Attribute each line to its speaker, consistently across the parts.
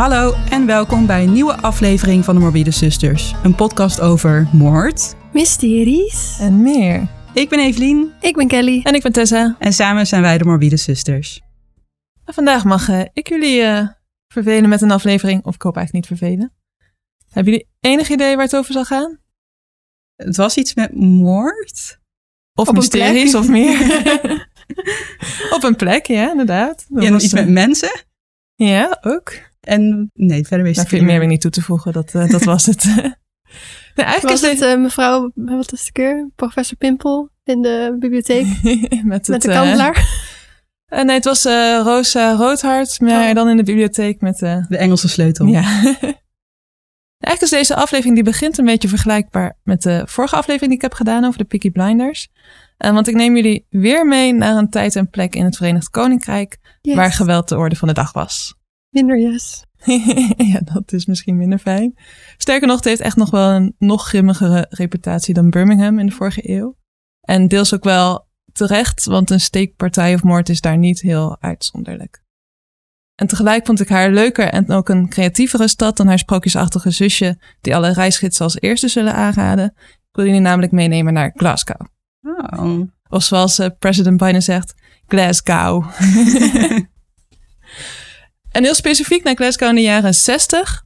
Speaker 1: Hallo en welkom bij een nieuwe aflevering van de Morbide Zusters. Een podcast over moord.
Speaker 2: Mysteries.
Speaker 3: En meer.
Speaker 1: Ik ben Evelien
Speaker 2: Ik ben Kelly.
Speaker 3: En ik ben Tessa.
Speaker 1: en samen zijn wij de Morbide Zusters.
Speaker 3: En vandaag mag eh, ik jullie eh, vervelen met een aflevering. Of ik hoop eigenlijk niet vervelen. Hebben jullie enig idee waar het over zal gaan?
Speaker 1: Het was iets met moord.
Speaker 3: Of
Speaker 2: Op een
Speaker 3: mysteries
Speaker 2: plek.
Speaker 3: of meer? Op een plek, ja, inderdaad. Dat
Speaker 1: Ja,
Speaker 3: was,
Speaker 1: iets
Speaker 3: eh,
Speaker 1: met mensen.
Speaker 3: Ja, ook.
Speaker 1: En nee, verder wist ik
Speaker 3: vind ik meer weer niet toe te voegen. Dat, eh, dat was het. nee, eigenlijk
Speaker 2: Was
Speaker 3: is
Speaker 2: het eh, mevrouw, wat is de keer? Professor Pimpel in de bibliotheek
Speaker 3: met,
Speaker 2: met
Speaker 3: het,
Speaker 2: de
Speaker 3: eh,
Speaker 2: kandelaar.
Speaker 3: eh, nee, het was eh, Rosa Roodhart, maar
Speaker 2: Oh.
Speaker 3: dan in de bibliotheek met... eh,
Speaker 1: De Engelse sleutel.
Speaker 3: Ja. Eigenlijk is deze aflevering die begint een beetje vergelijkbaar met de vorige aflevering die ik heb gedaan over de Peaky Blinders. Eh, want ik neem jullie weer mee naar een tijd en plek in het Verenigd Koninkrijk
Speaker 2: Yes.
Speaker 3: waar geweld de orde van de dag was.
Speaker 2: Minder yes.
Speaker 3: ja, dat is misschien minder fijn. Sterker nog, het heeft echt nog wel een nog grimmigere reputatie dan Birmingham in de vorige eeuw. En deels ook wel terecht, want een steekpartij of moord is daar niet heel uitzonderlijk. En tegelijk vond ik haar leuker en ook een creatievere stad dan haar sprookjesachtige zusje, die alle reisgidsen als eerste zullen aanraden. Ik wil jullie namelijk meenemen naar Glasgow.
Speaker 1: Oh.
Speaker 3: Of zoals eh, president Biden zegt, Glasgow. en heel specifiek naar Glasgow in de jaren 60.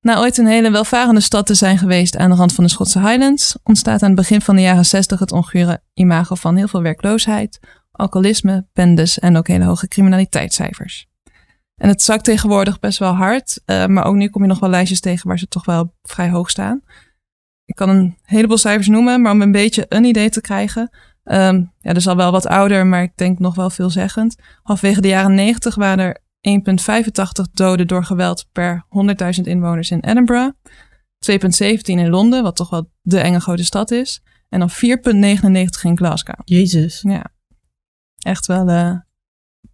Speaker 3: Na ooit een hele welvarende stad te zijn geweest aan de rand van de Schotse Highlands, ontstaat aan het begin van de jaren 60 het ongure imago van heel veel werkloosheid, alcoholisme, bendes en ook hele hoge criminaliteitscijfers. En het zakt tegenwoordig best wel hard, eh, maar ook nu kom je nog wel lijstjes tegen waar ze toch wel vrij hoog staan. Ik kan een heleboel cijfers noemen, maar om een beetje een idee te krijgen. ehm ja, is al wel wat ouder, maar ik denk nog wel veelzeggend. Halfwege de jaren 90 waren er 1,85 doden door geweld per 100.000 inwoners in Edinburgh. 2,17 in Londen, wat toch wel de enge grote stad is. En dan 4,99 in Glasgow.
Speaker 1: Jezus.
Speaker 3: Ja, echt wel eh,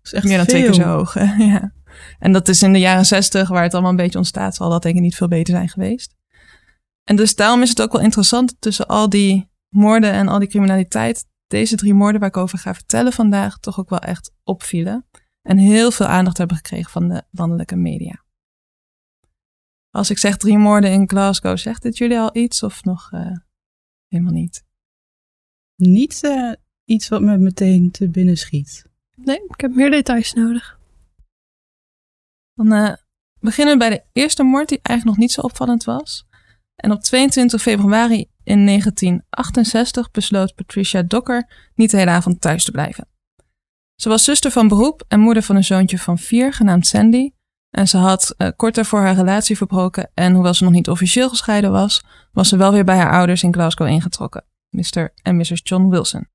Speaker 1: is echt
Speaker 3: meer dan
Speaker 1: veel.
Speaker 3: twee keer zo hoog. ja. En dat is in de jaren 60, waar het allemaal een beetje ontstaat, zal dat denk ik niet veel beter zijn geweest. En dus daarom is het ook wel interessant tussen al die moorden en al die criminaliteit. Deze drie moorden waar ik over ga vertellen vandaag toch ook wel echt opvielen. En heel veel aandacht hebben gekregen van de landelijke media. Als ik zeg drie moorden in Glasgow, zegt dit jullie al iets of nog eh, helemaal niet?
Speaker 1: Niet eh, iets wat me meteen te binnen schiet.
Speaker 2: Nee, ik heb meer details nodig.
Speaker 3: Dan eh, beginnen we bij de eerste moord die eigenlijk nog niet zo opvallend was. En op 22 februari in 1968 besloot Patricia Docker niet de hele avond thuis te blijven. Ze was zuster van beroep en moeder van een zoontje van vier, genaamd Sandy. En ze had eh, kort daarvoor haar relatie verbroken en hoewel ze nog niet officieel gescheiden was, was ze wel weer bij haar ouders in Glasgow ingetrokken, Mr. en Mrs. John Wilson.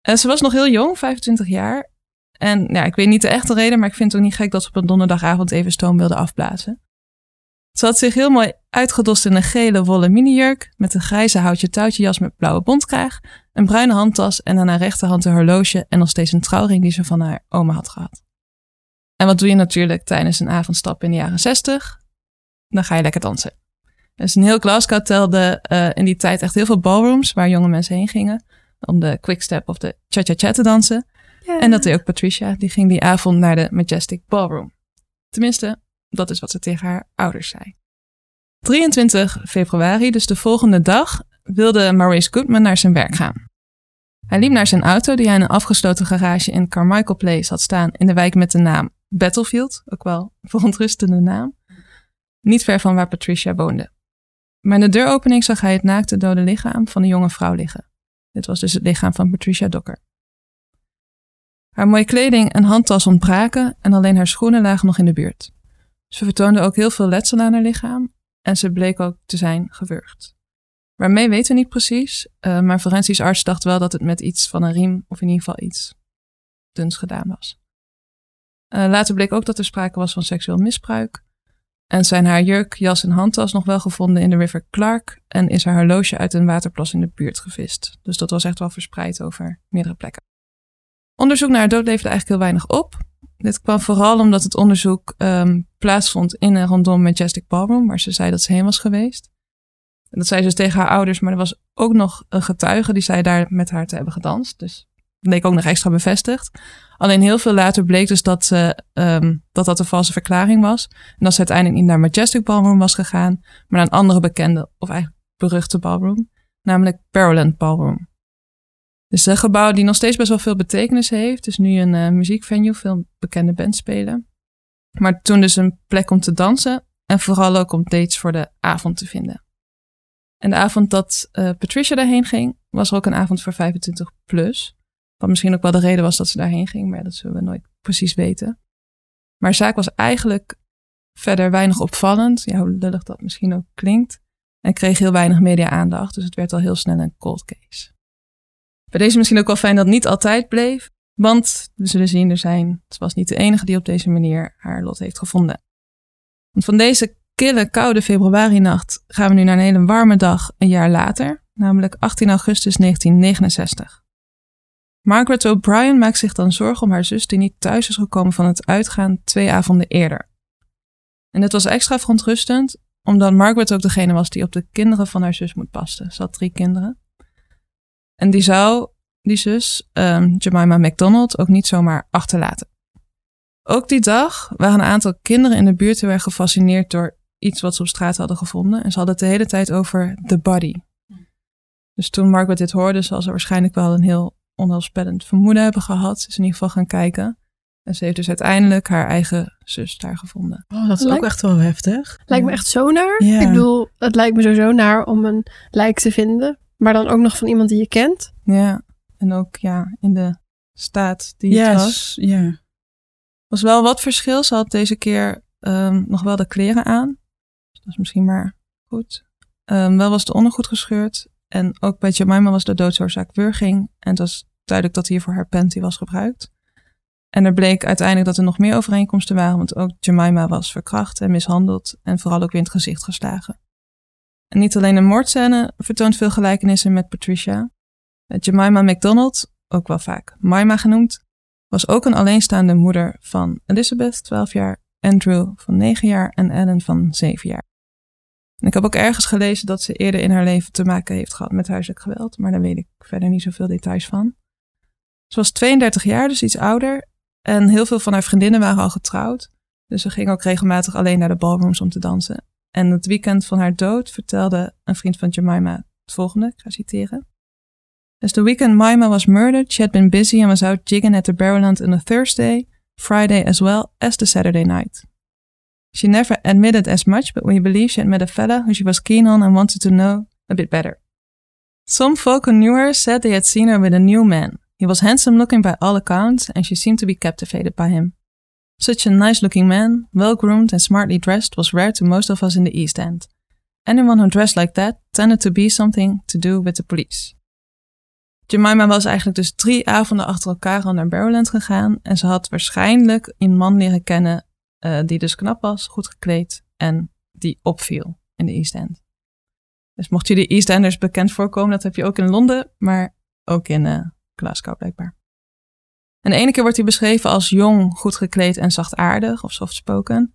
Speaker 3: En ze was nog heel jong, 25 jaar, en ja, ik weet niet de echte reden, maar ik vind het ook niet gek dat ze op een donderdagavond even stoom wilde afblazen. Ze had zich heel mooi uitgedost in een gele wollen minijurk met een grijze houtje touwtje jas met blauwe bontkraag, een bruine handtas en aan haar rechterhand een horloge en nog steeds een trouwring die ze van haar oma had gehad. En wat doe je natuurlijk tijdens een avondstap in de jaren 60? Dan ga je lekker dansen. Dus een heel Glasgow telde eh, in die tijd echt heel veel ballrooms waar jonge mensen heen gingen om de quickstep of de cha-cha-cha te dansen. En dat deed ook Patricia. Die ging die avond naar de Majestic Ballroom. Tenminste, dat is wat ze tegen haar ouders zei. 23 februari, dus de volgende dag, wilde Maurice Goodman naar zijn werk gaan. Hij liep naar zijn auto die hij in een afgesloten garage in Carmichael Place had staan in de wijk met de naam Battlefield, ook wel een verontrustende naam, niet ver van waar Patricia woonde. Maar in de deuropening zag hij het naakte dode lichaam van een jonge vrouw liggen. Dit was dus het lichaam van Patricia Docker. Haar mooie kleding en handtas ontbraken en alleen haar schoenen lagen nog in de buurt. Ze vertoonde ook heel veel letsel aan haar lichaam en ze bleek ook te zijn gewurgd. Waarmee weten we niet precies, eh, maar forensisch arts dacht wel dat het met iets van een riem of in ieder geval iets duns gedaan was. Eh, later bleek ook dat er sprake was van seksueel misbruik. En zijn haar jurk, jas en handtas nog wel gevonden in de River Clark en is haar horloge uit een waterplas in de buurt gevist. Dus dat was echt wel verspreid over meerdere plekken. Onderzoek naar haar dood leverde eigenlijk heel weinig op. Dit kwam vooral omdat het onderzoek ehm, plaatsvond in en rondom Majestic Ballroom, waar ze zei dat ze heen was geweest. En dat zei ze dus tegen haar ouders, maar er was ook nog een getuige die zei daar met haar te hebben gedanst. Dus leek ook nog extra bevestigd. Alleen heel veel later bleek dus dat, ze, ehm, dat dat een valse verklaring was. En dat ze uiteindelijk niet naar Majestic Ballroom was gegaan, maar naar een andere bekende, of eigenlijk beruchte ballroom, namelijk Barrowland Ballroom. Dus een gebouw die nog steeds best wel veel betekenis heeft. Dus nu een uh, muziekvenue, veel bekende bands spelen. Maar toen dus een plek om te dansen en vooral ook om dates voor de avond te vinden. En de avond dat uh, Patricia daarheen ging, was er ook een avond voor 25 plus. Wat misschien ook wel de reden was dat ze daarheen ging, maar dat zullen we nooit precies weten. Maar zaak was eigenlijk verder weinig opvallend. Ja, hoe lullig dat misschien ook klinkt. En kreeg heel weinig media-aandacht, dus het werd al heel snel een cold case. Bij deze misschien ook wel fijn dat het niet altijd bleef, want we zullen zien, er zijn, het was niet de enige die op deze manier haar lot heeft gevonden. Want van deze kille, koude februari-nacht gaan we nu naar een hele warme dag een jaar later, namelijk 18 augustus 1969. Margaret O'Brien maakt zich dan zorgen om haar zus die niet thuis is gekomen van het uitgaan twee avonden eerder. En dit was extra verontrustend, omdat Margaret ook degene was die op de kinderen van haar zus moet passen. Ze had drie kinderen. En die zou, die zus, um, Jemima MacDonald, ook niet zomaar achterlaten. Ook die dag waren een aantal kinderen in de buurt erg gefascineerd door iets wat ze op straat hadden gevonden. En ze hadden het de hele tijd over the body. Dus toen Margaret dit hoorde, zal ze waarschijnlijk wel een heel onheilspellend vermoeden hebben gehad. Ze is in ieder geval gaan kijken. En ze heeft dus uiteindelijk haar eigen zus daar gevonden.
Speaker 1: Oh, dat is ook echt wel heftig.
Speaker 2: Lijkt me echt zo naar. Ik bedoel, het lijkt me sowieso naar om een lijk te vinden. Maar dan ook nog van iemand die je kent.
Speaker 3: Ja, en ook ja, in de staat die yes, het was.
Speaker 1: Ja.
Speaker 3: was wel wat verschil. Ze had deze keer um, nog wel de kleren aan. Dat is misschien maar goed. Um, wel was de ondergoed gescheurd. En ook bij Jemima was de doodsoorzaak wurging. En het was duidelijk dat hiervoor haar panty was gebruikt. En er bleek uiteindelijk dat er nog meer overeenkomsten waren, want ook Jemima was verkracht en mishandeld en vooral ook in het gezicht geslagen. En niet alleen de moordscène vertoont veel gelijkenissen met Patricia. Jemima MacDonald, ook wel vaak Maima genoemd, was ook een alleenstaande moeder van Elizabeth, 12 jaar, Andrew van 9 jaar en Ellen van 7 jaar. En ik heb ook ergens gelezen dat ze eerder in haar leven te maken heeft gehad met huiselijk geweld, maar daar weet ik verder niet zoveel details van. Ze was 32 jaar, dus iets ouder, en heel veel van haar vriendinnen waren al getrouwd. Dus ze ging ook regelmatig alleen naar de ballrooms om te dansen. En het weekend van haar dood vertelde een vriend van Jemima het volgende, ik ga citeren. As the weekend Mima was murdered, she had been busy and was out jigging at the Barrowland on a Thursday, Friday as well as the Saturday night. She never admitted as much, but we believe she had met a fella who she was keen on and wanted to know a bit better. Some folk who knew her said they had seen her with a new man. He was handsome looking by all accounts, and she seemed to be captivated by him. Such a nice looking man, well groomed and smartly dressed, was rare to most of us in the East End. Anyone who dressed like that tended to be something to do with the police. Jemima was eigenlijk dus drie avonden achter elkaar al naar Barrowland gegaan en ze had waarschijnlijk een man leren kennen uh, die dus knap was, goed gekleed en die opviel in de East End. Dus mocht je de East Enders bekend voorkomen, dat heb je ook in Londen, maar ook in uh, Glasgow blijkbaar. En de ene keer wordt hij beschreven als jong, goed gekleed en zachtaardig of softspoken.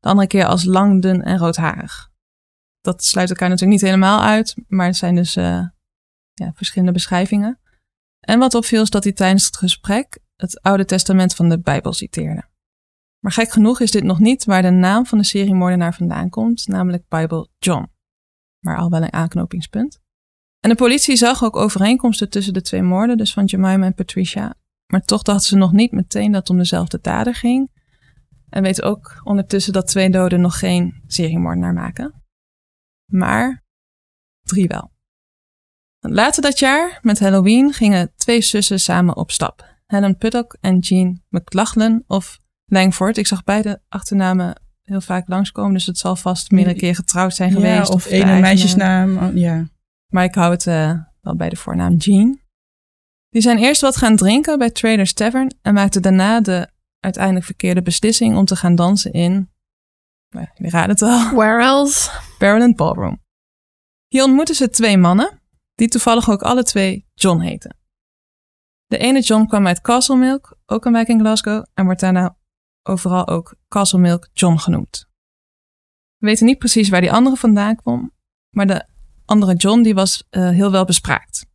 Speaker 3: De andere keer als lang, dun en roodharig. Dat sluit elkaar natuurlijk niet helemaal uit, maar het zijn dus uh, ja, verschillende beschrijvingen. En wat opviel is dat hij tijdens het gesprek het Oude Testament van de Bijbel citeerde. Maar gek genoeg is dit nog niet waar de naam van de seriemoordenaar vandaan komt, namelijk Bible John. Maar al wel een aanknopingspunt. En de politie zag ook overeenkomsten tussen de twee moorden, dus van Jemima en Patricia. Maar toch dachten ze nog niet meteen dat het om dezelfde dader ging. En weten ook ondertussen dat twee doden nog geen seriemoordenaar maken. Maar drie wel. Later dat jaar, met Halloween, gingen twee zussen samen op stap. Helen Puddock en Jean McLachlan of Langford. Ik zag beide achternamen heel vaak langskomen, dus het zal vast meerdere keer getrouwd zijn geweest.
Speaker 1: Of, of een meisjesnaam, oh, ja.
Speaker 3: Maar ik hou het uh, wel bij de voornaam Jean. Die zijn eerst wat gaan drinken bij Trader's Tavern en maakten daarna de uiteindelijk verkeerde beslissing om te gaan dansen in, je raadt het al.
Speaker 2: Where else?
Speaker 3: Barrowland Ballroom. Hier ontmoeten ze twee mannen, die toevallig ook alle twee John heten. De ene John kwam uit Castlemilk, ook een wijk in Glasgow, en wordt daarna overal ook Castlemilk John genoemd. We weten niet precies waar die andere vandaan kwam, maar de andere John die was uh, heel wel bespraakt.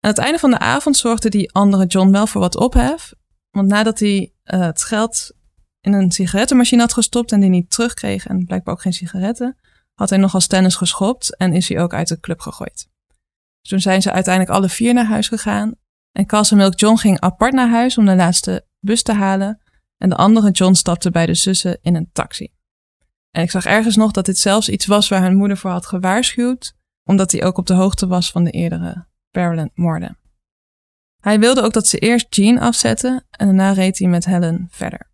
Speaker 3: Aan het einde van de avond zorgde die andere John wel voor wat ophef. Want nadat hij uh, het geld in een sigarettenmachine had gestopt en die niet terugkreeg en blijkbaar ook geen sigaretten, had hij nogal tennis geschopt en is hij ook uit de club gegooid. Dus toen zijn ze uiteindelijk alle vier naar huis gegaan en Castle Milk John ging apart naar huis om de laatste bus te halen en de andere John stapte bij de zussen in een taxi. En ik zag ergens nog dat dit zelfs iets was waar hun moeder voor had gewaarschuwd, omdat hij ook op de hoogte was van de eerdere Maryland-moorden. Hij wilde ook dat ze eerst Jean afzetten en daarna reed hij met Helen verder.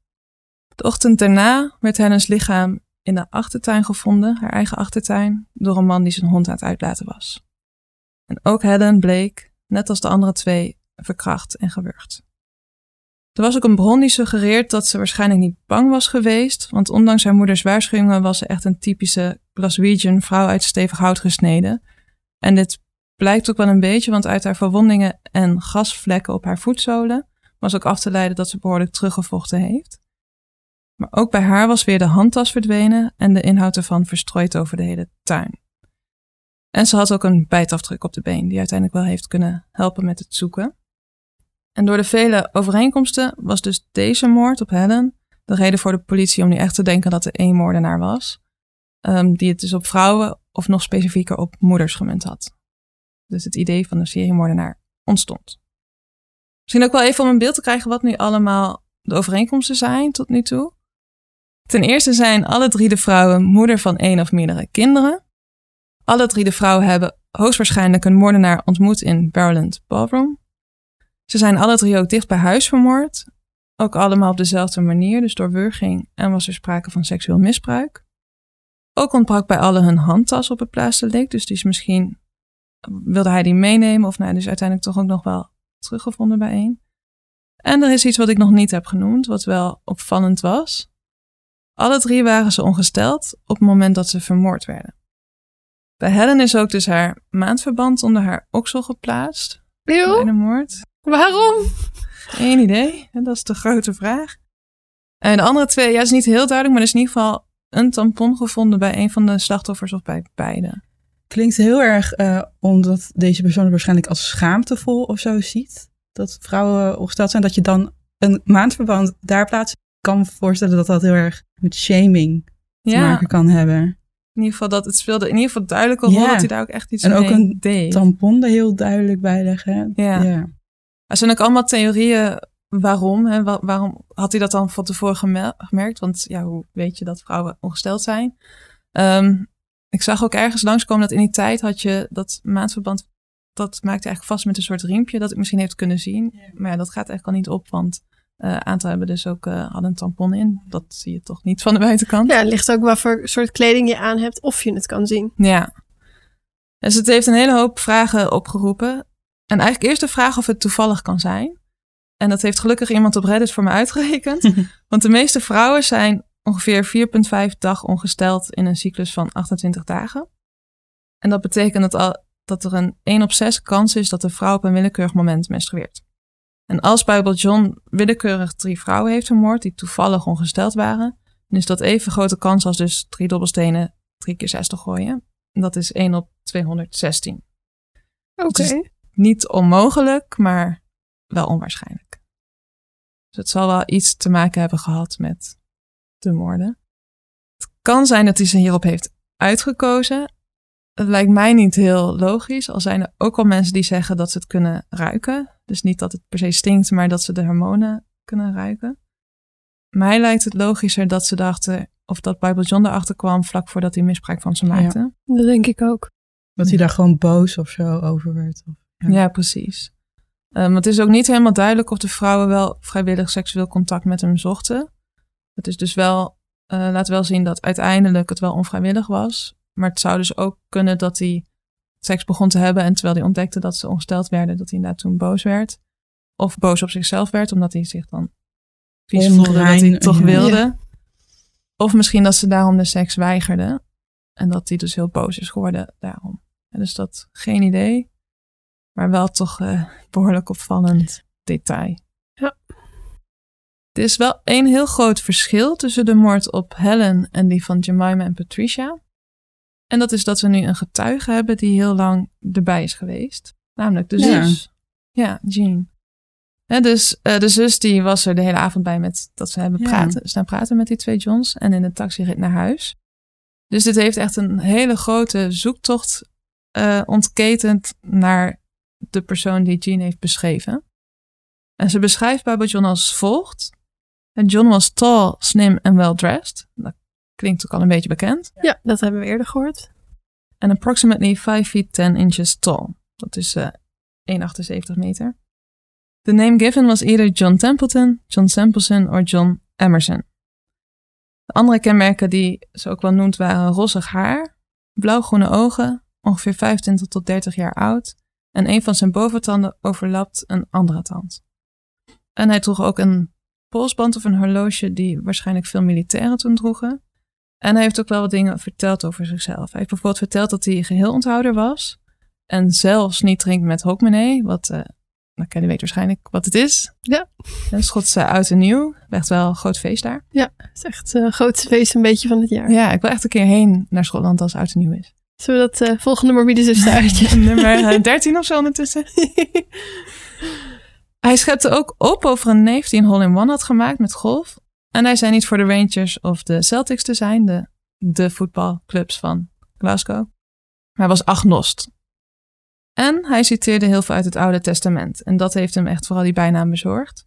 Speaker 3: De ochtend daarna werd Helens lichaam in de achtertuin gevonden, haar eigen achtertuin, door een man die zijn hond aan het uitlaten was. En ook Helen bleek, net als de andere twee, verkracht en gewurgd. Er was ook een bron die suggereert dat ze waarschijnlijk niet bang was geweest, want ondanks haar moeders waarschuwingen was ze echt een typische Glaswegian vrouw uit stevig hout gesneden. En dit blijkt ook wel een beetje, want uit haar verwondingen en gasvlekken op haar voetzolen was ook af te leiden dat ze behoorlijk teruggevochten heeft. Maar ook bij haar was weer de handtas verdwenen en de inhoud ervan verstrooid over de hele tuin. En ze had ook een bijtafdruk op de been, die uiteindelijk wel heeft kunnen helpen met het zoeken. En door de vele overeenkomsten was dus deze moord op Helen de reden voor de politie om nu echt te denken dat er één moordenaar was, um, die het dus op vrouwen of nog specifieker op moeders gemunt had. Dus het idee van de seriemoordenaar ontstond. Misschien ook wel even om een beeld te krijgen wat nu allemaal de overeenkomsten zijn tot nu toe. Ten eerste zijn alle drie de vrouwen moeder van één of meerdere kinderen. Alle drie de vrouwen hebben hoogstwaarschijnlijk een moordenaar ontmoet in Maryland Ballroom. Ze zijn alle drie ook dicht bij huis vermoord. Ook allemaal op dezelfde manier, dus door wurging en was er sprake van seksueel misbruik. Ook ontbrak bij allen hun handtas op het plaatselijk, dus die is misschien wilde hij die meenemen of nou, dus uiteindelijk toch ook nog wel teruggevonden bij één. En er is iets wat ik nog niet heb genoemd, wat wel opvallend was. Alle drie waren ze ongesteld op het moment dat ze vermoord werden. Bij Helen is ook dus haar maandverband onder haar oksel geplaatst.
Speaker 2: Eeuw?
Speaker 3: Bij de moord.
Speaker 2: Waarom?
Speaker 3: Geen idee. Dat is de grote vraag. En de andere twee, ja, is niet heel duidelijk, maar er is in ieder geval een tampon gevonden bij een van de slachtoffers of bij beide.
Speaker 1: Klinkt heel erg uh, omdat deze persoon het waarschijnlijk als schaamtevol of zo ziet. Dat vrouwen ongesteld zijn, dat je dan een maandverband daar plaatst. Ik kan me voorstellen dat dat heel erg met shaming te maken kan hebben.
Speaker 3: In ieder geval dat het speelde in ieder geval duidelijk een rol dat hij daar ook echt iets
Speaker 1: en
Speaker 3: mee
Speaker 1: ook een
Speaker 3: deed.
Speaker 1: tampon er heel duidelijk bij leggen.
Speaker 3: Ja. ja. Er zijn ook allemaal theorieën waarom. Hè? waarom had hij dat dan van tevoren gemerkt? Want ja, hoe weet je dat vrouwen ongesteld zijn? Um, ik zag ook ergens langskomen dat in die tijd had je dat maandverband. Dat maakte eigenlijk vast met een soort riempje dat ik misschien heeft kunnen zien. Maar ja, dat gaat eigenlijk al niet op, want uh, aantal hebben dus ook uh, hadden een tampon in. Dat zie je toch niet van de buitenkant.
Speaker 2: Ja, het ligt ook wat voor soort kleding je aan hebt of je het kan zien.
Speaker 3: Ja. Dus het heeft een hele hoop vragen opgeroepen. En eigenlijk eerst de vraag of het toevallig kan zijn. En dat heeft gelukkig iemand op Reddit voor me uitgerekend. want de meeste vrouwen zijn ongeveer 4,5 dag ongesteld in een cyclus van 28 dagen. En dat betekent dat, al, dat er een 1 op 6 kans is dat de vrouw op een willekeurig moment menstrueert. En als Bijbel John willekeurig drie vrouwen heeft vermoord die toevallig ongesteld waren, dan is dat even grote kans als dus drie dobbelstenen drie keer 6 te gooien. En dat is 1 op 216.
Speaker 2: Oké.
Speaker 3: Okay. Niet onmogelijk, maar wel onwaarschijnlijk. Dus het zal wel iets te maken hebben gehad met de moorden. Het kan zijn dat hij ze hierop heeft uitgekozen. Het lijkt mij niet heel logisch. Al zijn er ook al mensen die zeggen dat ze het kunnen ruiken. Dus niet dat het per se stinkt, maar dat ze de hormonen kunnen ruiken. Mij lijkt het logischer dat ze dachten, of dat Bible John erachter kwam vlak voordat hij misbruik van ze maakte.
Speaker 2: Ja, dat denk ik ook.
Speaker 1: Dat hij daar gewoon boos of zo over werd. Of,
Speaker 3: ja. ja. precies. Um, het is ook niet helemaal duidelijk of de vrouwen wel vrijwillig seksueel contact met hem zochten. Het is dus wel, uh, laat wel zien dat uiteindelijk het wel onvrijwillig was. Maar het zou dus ook kunnen dat hij seks begon te hebben en terwijl hij ontdekte dat ze ongesteld werden, dat hij inderdaad toen boos werd. Of boos op zichzelf werd, omdat hij zich dan vies voelde dat hij toch wilde. Of misschien dat ze daarom de seks weigerde. En dat hij dus heel boos is geworden daarom. En dus dat geen idee. Maar wel toch uh, behoorlijk opvallend detail.
Speaker 2: Ja.
Speaker 3: Er is wel één heel groot verschil tussen de moord op Helen en die van Jemima en Patricia. En dat is dat we nu een getuige hebben die heel lang erbij is geweest. Namelijk de zus. Ja, Jean. Dus uh, de zus die was er de hele avond bij met dat ze hebben praten, staan praten met die twee Johns en in de taxi naar huis. Dus dit heeft echt een hele grote zoektocht uh, ontketend naar de persoon die Jean heeft beschreven. En ze beschrijft Baba John als volgt. En John was tall, slim en well dressed. Dat klinkt ook al een beetje bekend.
Speaker 2: Ja, dat hebben we eerder gehoord.
Speaker 3: En approximately 5 feet 10 inches tall. Dat is uh, 1,78 meter. The name given was either John Templeton, John Sampleson of John Emerson. De andere kenmerken die ze ook wel noemt waren rossig haar, blauwgroene ogen, ongeveer 25 tot 30 jaar oud en een van zijn boventanden overlapt een andere tand. En hij droeg ook een polsband of een horloge die waarschijnlijk veel militairen toen droegen. En hij heeft ook wel wat dingen verteld over zichzelf. Hij heeft bijvoorbeeld verteld dat hij geheel onthouder was en zelfs niet drinkt met hokmenee, wat uh, nou, Kelly weet waarschijnlijk wat het is.
Speaker 2: Ja.
Speaker 3: Een Schotse oud en nieuw. Echt wel een groot feest daar.
Speaker 2: Ja, het is echt het uh, grootste feest een beetje van het jaar.
Speaker 3: Ja, ik wil echt een keer heen naar Schotland als oud en nieuw is.
Speaker 2: Zullen we dat uh, volgende morbide zuster
Speaker 3: Nummer 13 of zo ondertussen. hij schepte ook op over een neef die een hole-in-one had gemaakt met golf. En hij zei niet voor de Rangers of de Celtics te zijn, de, de voetbalclubs van Glasgow. Maar hij was agnost. En hij citeerde heel veel uit het Oude Testament. En dat heeft hem echt vooral die bijnaam bezorgd.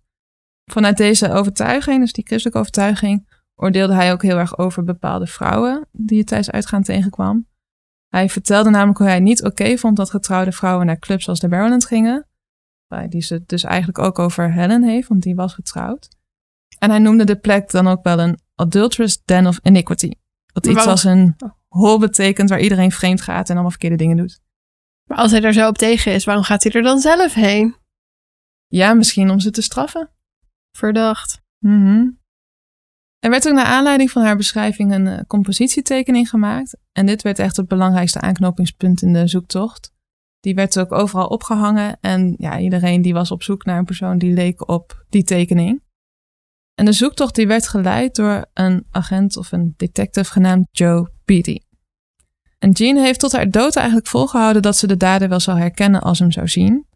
Speaker 3: Vanuit deze overtuiging, dus die christelijke overtuiging, oordeelde hij ook heel erg over bepaalde vrouwen die je tijdens uitgaan tegenkwam. Hij vertelde namelijk hoe hij niet oké vond dat getrouwde vrouwen naar clubs als de Barrowland gingen. Die ze dus eigenlijk ook over Helen heeft, want die was getrouwd. En hij noemde de plek dan ook wel een adulterous den of iniquity. Wat iets als een hol betekent waar iedereen vreemd gaat en allemaal verkeerde dingen doet.
Speaker 2: Maar als hij daar zo op tegen is, waarom gaat hij er dan zelf heen?
Speaker 3: Ja, misschien om ze te straffen.
Speaker 2: Verdacht.
Speaker 3: Mm Er werd ook naar aanleiding van haar beschrijving een uh, compositietekening gemaakt. En dit werd echt het belangrijkste aanknopingspunt in de zoektocht. Die werd ook overal opgehangen. En ja, iedereen die was op zoek naar een persoon die leek op die tekening. En de zoektocht die werd geleid door een agent of een detective genaamd Joe Beatty. En Jean heeft tot haar dood eigenlijk volgehouden dat ze de dader wel zou herkennen als hem zou zien.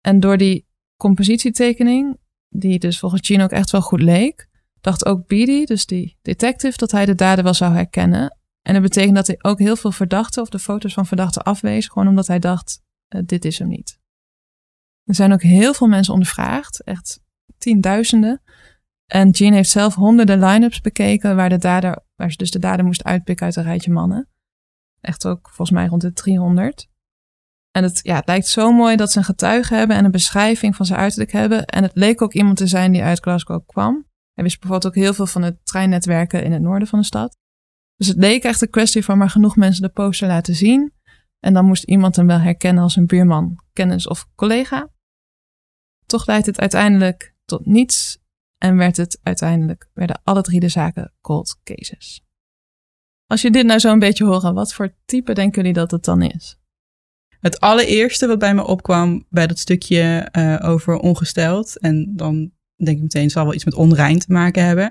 Speaker 3: En door die compositietekening, die dus volgens Jean ook echt wel goed leek, dacht ook Beatty, dus die detective, dat hij de dader wel zou herkennen. En dat betekent dat hij ook heel veel verdachten of de foto's van verdachten afwees, gewoon omdat hij dacht, uh, dit is hem niet. Er zijn ook heel veel mensen ondervraagd, echt tienduizenden. En Jean heeft zelf honderden line-ups bekeken waar, de dader, waar ze dus de dader moest uitpikken uit een rijtje mannen. Echt ook volgens mij rond de 300. En het, ja, het lijkt zo mooi dat ze een getuige hebben en een beschrijving van zijn uiterlijk hebben. En het leek ook iemand te zijn die uit Glasgow kwam. Hij wist bijvoorbeeld ook heel veel van het treinnetwerken in het noorden van de stad. Dus het leek echt een kwestie van maar genoeg mensen de poster laten zien. En dan moest iemand hem wel herkennen als een buurman, kennis of collega. Toch leidt het uiteindelijk tot niets en werd het uiteindelijk, werden alle drie de zaken cold cases. Als je dit nou zo een beetje hoort, wat voor type denken jullie dat het dan is?
Speaker 1: Het allereerste wat bij me opkwam bij dat stukje uh, over ongesteld. En dan denk ik meteen, zal wel iets met onrein te maken hebben.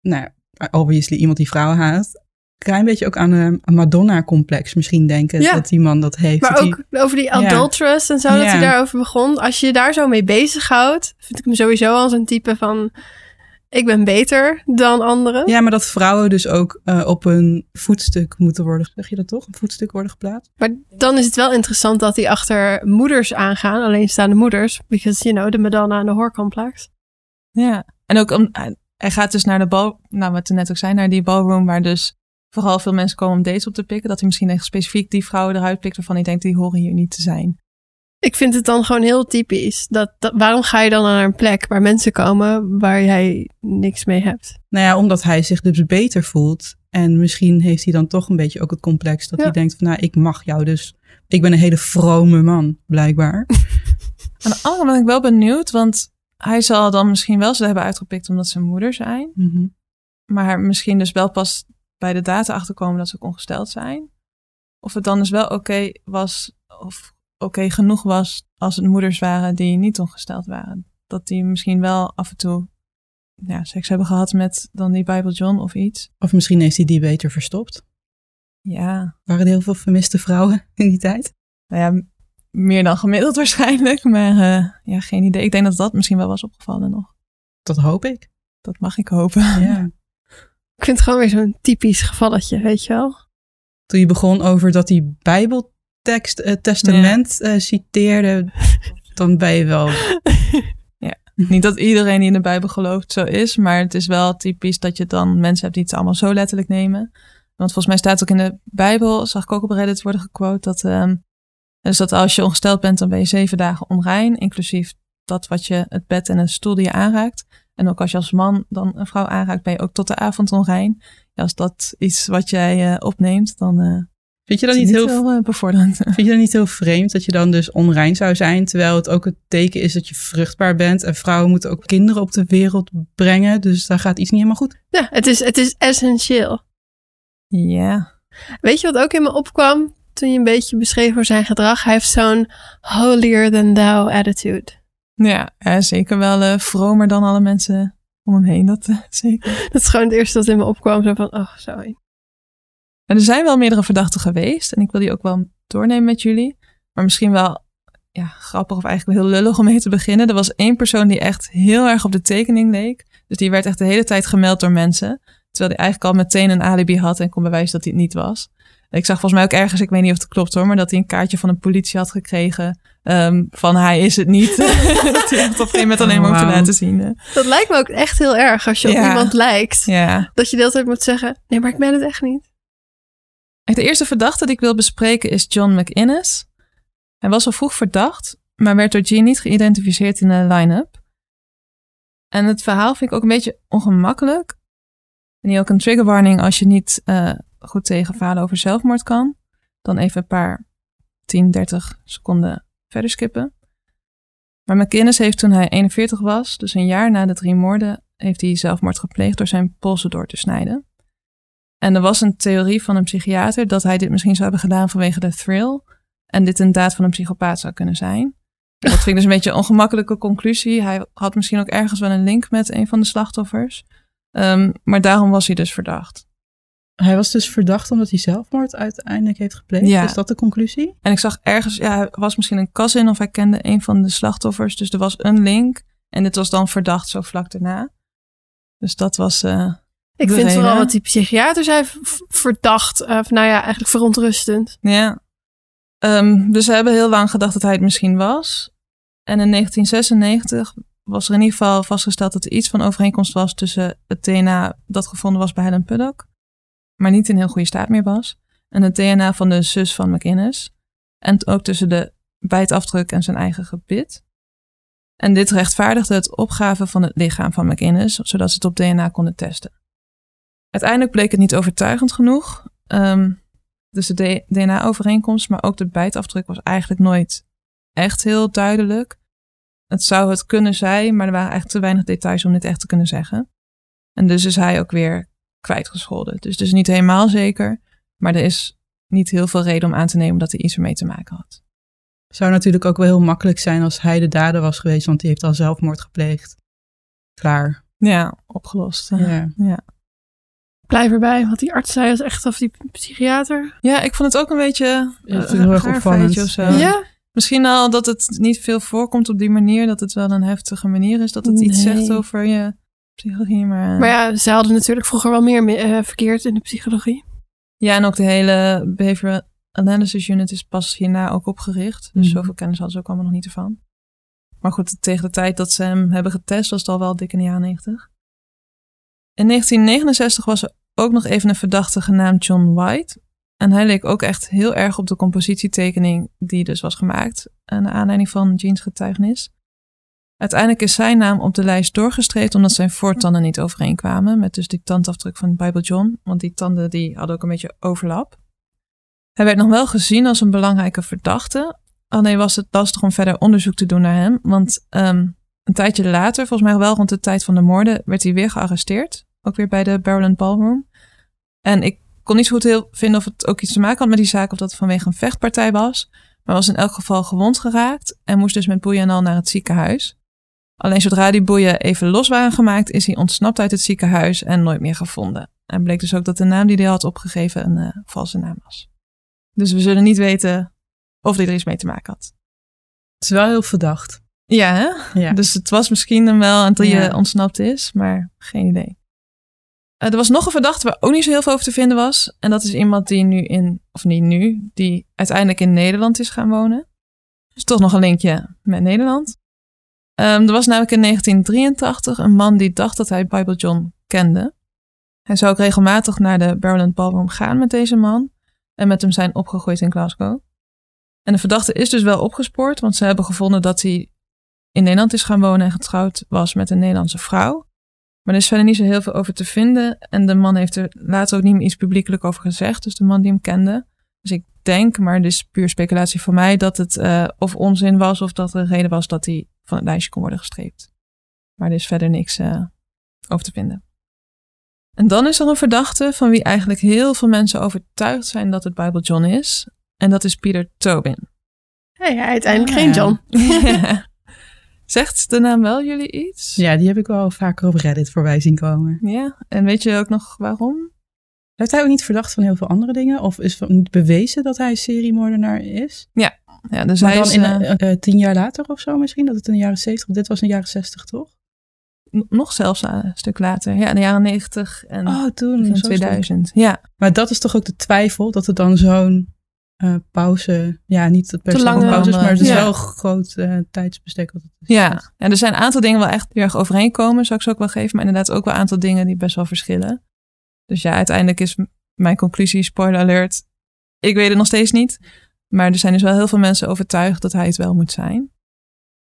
Speaker 1: Nou, obviously iemand die vrouwen haat. Klein beetje ook aan een Madonna-complex misschien denken
Speaker 2: ja.
Speaker 1: dat die man dat heeft.
Speaker 2: Maar
Speaker 1: dat
Speaker 2: ook
Speaker 1: die...
Speaker 2: over die adulterous ja. en zo, dat
Speaker 1: Ja.
Speaker 2: hij daarover begon. Als je je daar zo mee bezighoudt, vind ik hem sowieso als een type van... Ik ben beter dan anderen.
Speaker 1: Ja, maar dat vrouwen dus ook uh, op een voetstuk moeten worden, zeg je dat toch? Een voetstuk worden geplaatst.
Speaker 2: Maar dan is het wel interessant dat die achter moeders aangaan, alleenstaande moeders. Because, you know, de Madonna en de hoorcomplex.
Speaker 3: Ja, en ook om, hij gaat dus naar de bal, nou wat we net ook zei, naar die ballroom waar dus vooral veel mensen komen om dates op te pikken. Dat hij misschien echt specifiek die vrouwen eruit pikt waarvan hij denkt, die horen hier niet te zijn.
Speaker 2: Ik vind het dan gewoon heel typisch. Dat, dat, waarom ga je dan naar een plek waar mensen komen waar jij niks mee hebt?
Speaker 1: Nou ja, omdat hij zich dus beter voelt. En misschien heeft hij dan toch een beetje ook het complex dat
Speaker 2: Ja.
Speaker 1: hij denkt van, nou, ik mag jou dus. Ik ben een hele vrome man, blijkbaar.
Speaker 3: Aan de andere kant ben ik wel benieuwd, want hij zal dan misschien wel ze hebben uitgepikt omdat ze moeder zijn.
Speaker 1: Mhm.
Speaker 3: Maar misschien dus wel pas bij de data achterkomen dat ze ook ongesteld zijn. Of het dan dus wel oké was, of oké genoeg was als het moeders waren die niet ongesteld waren. Dat die misschien wel af en toe ja, seks hebben gehad met dan die Bible John of iets.
Speaker 1: Of misschien heeft hij die beter verstopt.
Speaker 3: Ja,
Speaker 1: Waren er heel veel vermiste vrouwen in die tijd?
Speaker 3: nou ja, meer dan gemiddeld waarschijnlijk. Maar uh, ja, geen idee. Ik denk dat dat misschien wel was opgevallen nog.
Speaker 1: Dat hoop ik.
Speaker 3: Dat mag ik hopen.
Speaker 1: Ja.
Speaker 2: Ik vind het gewoon weer zo'n typisch gevalletje, weet je wel.
Speaker 1: Toen je begon over dat die Bijbeltekst, uh, testament ja. uh, citeerde, dan ben je wel...
Speaker 3: ja, niet dat iedereen die in de Bijbel gelooft zo is, maar het is wel typisch dat je dan mensen hebt die het allemaal zo letterlijk nemen. Want volgens mij staat ook in de Bijbel, zag ik ook op Reddit worden gequote, dat, um, dus dat als je ongesteld bent, dan ben je zeven dagen onrein, inclusief dat wat je, het bed en een stoel die je aanraakt. En ook als je als man dan een vrouw aanraakt, ben je ook tot de avond onrein. Ja, als dat iets wat jij uh, opneemt, dan uh,
Speaker 1: vind je dat niet,
Speaker 3: niet
Speaker 1: heel
Speaker 3: heel uh, bevorderend.
Speaker 1: Vind je dat niet heel vreemd dat je dan dus onrein zou zijn, terwijl het ook het teken is dat je vruchtbaar bent en vrouwen moeten ook kinderen op de wereld brengen, dus daar gaat iets niet helemaal goed.
Speaker 2: Ja, het is, het is essentieel.
Speaker 3: Ja.
Speaker 2: Weet je wat ook in me opkwam toen je een beetje beschreef voor zijn gedrag? Hij heeft zo'n holier than thou attitude.
Speaker 3: Ja, ja zeker wel uh, vromer dan alle mensen om hem heen. Dat, uh, zeker.
Speaker 2: Dat is gewoon het eerste dat in me opkwam. Zo van, oh, sorry.
Speaker 3: En er zijn wel meerdere verdachten geweest. En ik wil die ook wel doornemen met jullie. Maar misschien wel ja, grappig of eigenlijk wel heel lullig om mee te beginnen. Er was één persoon die echt heel erg op de tekening leek. Dus die werd echt de hele tijd gemeld door mensen. Terwijl hij eigenlijk al meteen een alibi had en kon bewijzen dat hij het niet was. Ik zag volgens mij ook ergens, ik weet niet of het klopt hoor, maar dat hij een kaartje van een politie had gekregen. Um, van hij is het niet. dat hij echt op een gegeven moment alleen maar
Speaker 1: Oh,
Speaker 3: hoefde
Speaker 1: wauw.
Speaker 3: laten zien.
Speaker 2: Dat lijkt me ook echt heel erg als je op iemand lijkt.
Speaker 3: Ja.
Speaker 2: Dat je de hele tijd moet zeggen, nee, maar ik ben het echt niet.
Speaker 3: De eerste verdachte die ik wil bespreken is John McInnes. Hij was al vroeg verdacht, maar werd door Gene niet geïdentificeerd in de line-up. En het verhaal vind ik ook een beetje ongemakkelijk. En hier ook een trigger warning als je niet eh, goed tegen verhalen over zelfmoord kan. Dan even een paar 10, 30 seconden verder skippen. Maar McInnes heeft toen hij 41 was, dus een jaar na de drie moorden, heeft hij zelfmoord gepleegd door zijn polsen door te snijden. En er was een theorie van een psychiater dat hij dit misschien zou hebben gedaan vanwege de thrill. En dit een daad van een psychopaat zou kunnen zijn. Dat vind ik dus een beetje een ongemakkelijke conclusie. Hij had misschien ook ergens wel een link met een van de slachtoffers. Um, maar daarom was hij dus verdacht.
Speaker 1: Hij was dus verdacht omdat hij zelfmoord uiteindelijk heeft gepleegd.
Speaker 3: Ja.
Speaker 1: Is dat de conclusie?
Speaker 3: En ik zag ergens, ja, hij was misschien een cousin of hij kende een van de slachtoffers. Dus er was een link. En dit was dan verdacht zo vlak daarna. Dus dat was. Uh,
Speaker 2: Ik vind
Speaker 3: reden.
Speaker 2: vooral wat die psychiater zei verdacht. Uh, nou ja, eigenlijk verontrustend.
Speaker 3: Ja. Um, dus ze hebben heel lang gedacht dat hij het misschien was. En in 1996 was er in ieder geval vastgesteld dat er iets van overeenkomst was tussen het DNA dat gevonden was bij Helen Puddock, maar niet in heel goede staat meer was, en het DNA van de zus van McInnes. En ook tussen de bijtafdruk en zijn eigen gebit. En dit rechtvaardigde het opgaven van het lichaam van McInnes, zodat ze het op DNA konden testen. Uiteindelijk bleek het niet overtuigend genoeg. Um, dus de DNA-overeenkomst, maar ook de bijtafdruk was eigenlijk nooit echt heel duidelijk. Het zou het kunnen zijn, maar er waren eigenlijk te weinig details om dit echt te kunnen zeggen. En dus is hij ook weer kwijtgescholden. Dus het is niet helemaal zeker, maar er is niet heel veel reden om aan te nemen dat hij iets ermee te maken had.
Speaker 1: Zou natuurlijk ook wel heel makkelijk zijn als hij de dader was geweest, want die heeft al zelfmoord gepleegd. Klaar.
Speaker 3: Ja, opgelost.
Speaker 1: Ja.
Speaker 3: ja.
Speaker 2: Blijf erbij, wat die arts zei was echt of die psychiater.
Speaker 3: Ja, ik vond het ook een beetje
Speaker 1: Ja, ik heel erg opvallend.
Speaker 3: of zo.
Speaker 1: Ja.
Speaker 3: Misschien al dat het niet veel voorkomt op die manier, dat het wel een heftige manier is, dat het iets zegt over je psychologie. Maar,
Speaker 2: maar ja, ze hadden natuurlijk vroeger wel meer eh, verkeerd in de psychologie.
Speaker 3: ja, en ook de hele Behavioral Analysis Unit is pas hierna ook opgericht. Dus
Speaker 1: Mhm.
Speaker 3: zoveel kennis hadden ze ook allemaal nog niet ervan. Maar goed, tegen de tijd dat ze hem hebben getest, was het al wel dik in de jaren 90. In 1969 was er ook nog even een verdachte genaamd John White. En hij leek ook echt heel erg op de compositietekening die dus was gemaakt. Naar aanleiding van Jeans getuigenis. Uiteindelijk is zijn naam op de lijst doorgestreept omdat zijn voortanden niet overeenkwamen met dus die tandafdruk van Bible John. Want die tanden die hadden ook een beetje overlap. Hij werd nog wel gezien als een belangrijke verdachte. Alleen was het lastig om verder onderzoek te doen naar hem. Want um, een tijdje later, volgens mij wel rond de tijd van de moorden, werd hij weer gearresteerd. Ook weer bij de Barrel Ballroom. En ik kon niet zo goed heel vinden of het ook iets te maken had met die zaak of dat het vanwege een vechtpartij was. Maar was in elk geval gewond geraakt en moest dus met boeien en al naar het ziekenhuis. Alleen zodra die boeien even los waren gemaakt, is hij ontsnapt uit het ziekenhuis en nooit meer gevonden. En bleek dus ook dat de naam die hij had opgegeven een uh, valse naam was. Dus we zullen niet weten of hij er iets mee te maken had.
Speaker 1: Het is wel heel verdacht.
Speaker 3: Ja, hè?
Speaker 1: Ja.
Speaker 3: Dus het was misschien hem wel
Speaker 1: Ja.
Speaker 3: eh, ontsnapt is, maar geen idee. Eh, er was nog een verdachte waar ook niet zo heel veel over te vinden was. En dat is iemand die nu in, of niet nu, die uiteindelijk in Nederland is gaan wonen. Dus toch nog een linkje met Nederland. Ehm, er was namelijk in 1983 een man die dacht dat hij Bible John kende. Hij zou ook regelmatig naar de Barrowland Ballroom gaan met deze man. En met hem zijn opgegroeid in Glasgow. En de verdachte is dus wel opgespoord, want ze hebben gevonden dat hij in Nederland is gaan wonen en getrouwd was met een Nederlandse vrouw. Maar er is verder niet zo heel veel over te vinden. En de man heeft er later ook niet meer iets publiekelijk over gezegd. Dus de man die hem kende. Dus ik denk, maar dit is puur speculatie voor mij, dat het eh, of onzin was of dat er een reden was dat hij van het lijstje kon worden gestreept. Maar er is verder niks eh, over te vinden. En dan is er een verdachte van wie eigenlijk heel veel mensen overtuigd zijn dat het Bible John is. En dat is Peter Tobin.
Speaker 2: Hey, uiteindelijk
Speaker 1: Ah,
Speaker 2: geen
Speaker 1: ja.
Speaker 2: John.
Speaker 3: Zegt de naam wel jullie iets?
Speaker 1: ja, die heb ik wel vaker op Reddit voorbij zien komen.
Speaker 3: Ja, en weet je ook nog waarom?
Speaker 1: Heeft hij ook niet verdacht van heel veel andere dingen? Of is het niet bewezen dat hij seriemoordenaar is?
Speaker 3: Ja, dus
Speaker 1: maar
Speaker 3: hij
Speaker 1: dan
Speaker 3: is
Speaker 1: in,
Speaker 3: eh,
Speaker 1: eh, eh, tien jaar later of zo misschien? Dat het in de jaren zeventig... Dit was in de jaren zestig, toch?
Speaker 3: nog zelfs een stuk later. Ja, in de jaren 90 en
Speaker 1: Oh, toen. stom.
Speaker 3: 2000. Ja,
Speaker 1: Maar dat is toch ook de twijfel dat er dan zo'n pauze... Ja, niet per
Speaker 2: Te
Speaker 1: se
Speaker 2: lange-
Speaker 1: pauzes, maar het is
Speaker 3: Ja.
Speaker 1: wel een groot tijdsbestek. Wat het is.
Speaker 3: ja. En er zijn een aantal dingen wel echt heel erg overeenkomen, zou ik ze ook wel geven. Maar inderdaad ook wel een aantal dingen die best wel verschillen. Dus ja, uiteindelijk is mijn conclusie, spoiler alert, ik weet het nog steeds niet. Maar er zijn dus wel heel veel mensen overtuigd dat hij het wel moet zijn.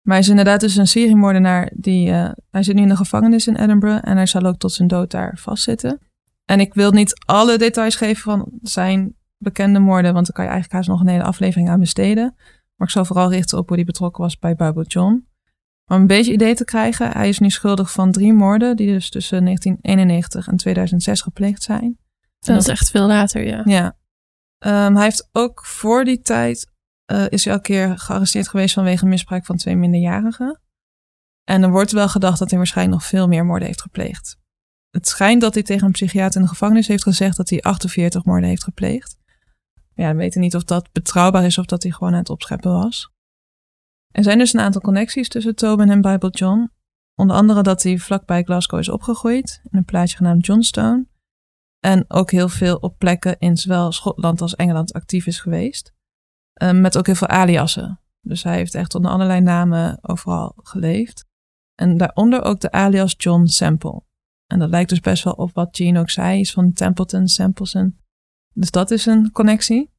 Speaker 3: Maar hij is inderdaad dus een seriemoordenaar die... eh, hij zit nu in de gevangenis in Edinburgh en hij zal ook tot zijn dood daar vastzitten. En ik wil niet alle details geven van zijn bekende moorden, want dan kan je eigenlijk haast nog een hele aflevering aan besteden. Maar ik zal vooral richten op hoe hij betrokken was bij Bible John. Om een beetje idee te krijgen, hij is nu schuldig van drie moorden die dus tussen 1991 en 2006 gepleegd zijn.
Speaker 2: Dat is echt veel later, ja.
Speaker 3: Ja. Ehm, hij heeft ook voor die tijd, eh, is hij een keer gearresteerd geweest vanwege misbruik van twee minderjarigen. En er wordt wel gedacht dat hij waarschijnlijk nog veel meer moorden heeft gepleegd. Het schijnt dat hij tegen een psychiater in de gevangenis heeft gezegd dat hij 48 moorden heeft gepleegd. Ja, we weten niet of dat betrouwbaar is of dat hij gewoon aan het opscheppen was. Er zijn dus een aantal connecties tussen Tobin en Bible John. Onder andere dat hij vlakbij Glasgow is opgegroeid, in een plaatsje genaamd Johnstone. En ook heel veel op plekken in zowel Schotland als Engeland actief is geweest. Ehm, met ook heel veel aliasen. Dus hij heeft echt onder allerlei namen overal geleefd. En daaronder ook de alias John Sample. En dat lijkt dus best wel op wat Gene ook zei, is van Templeton, Sampleson. Dus dat is een connectie.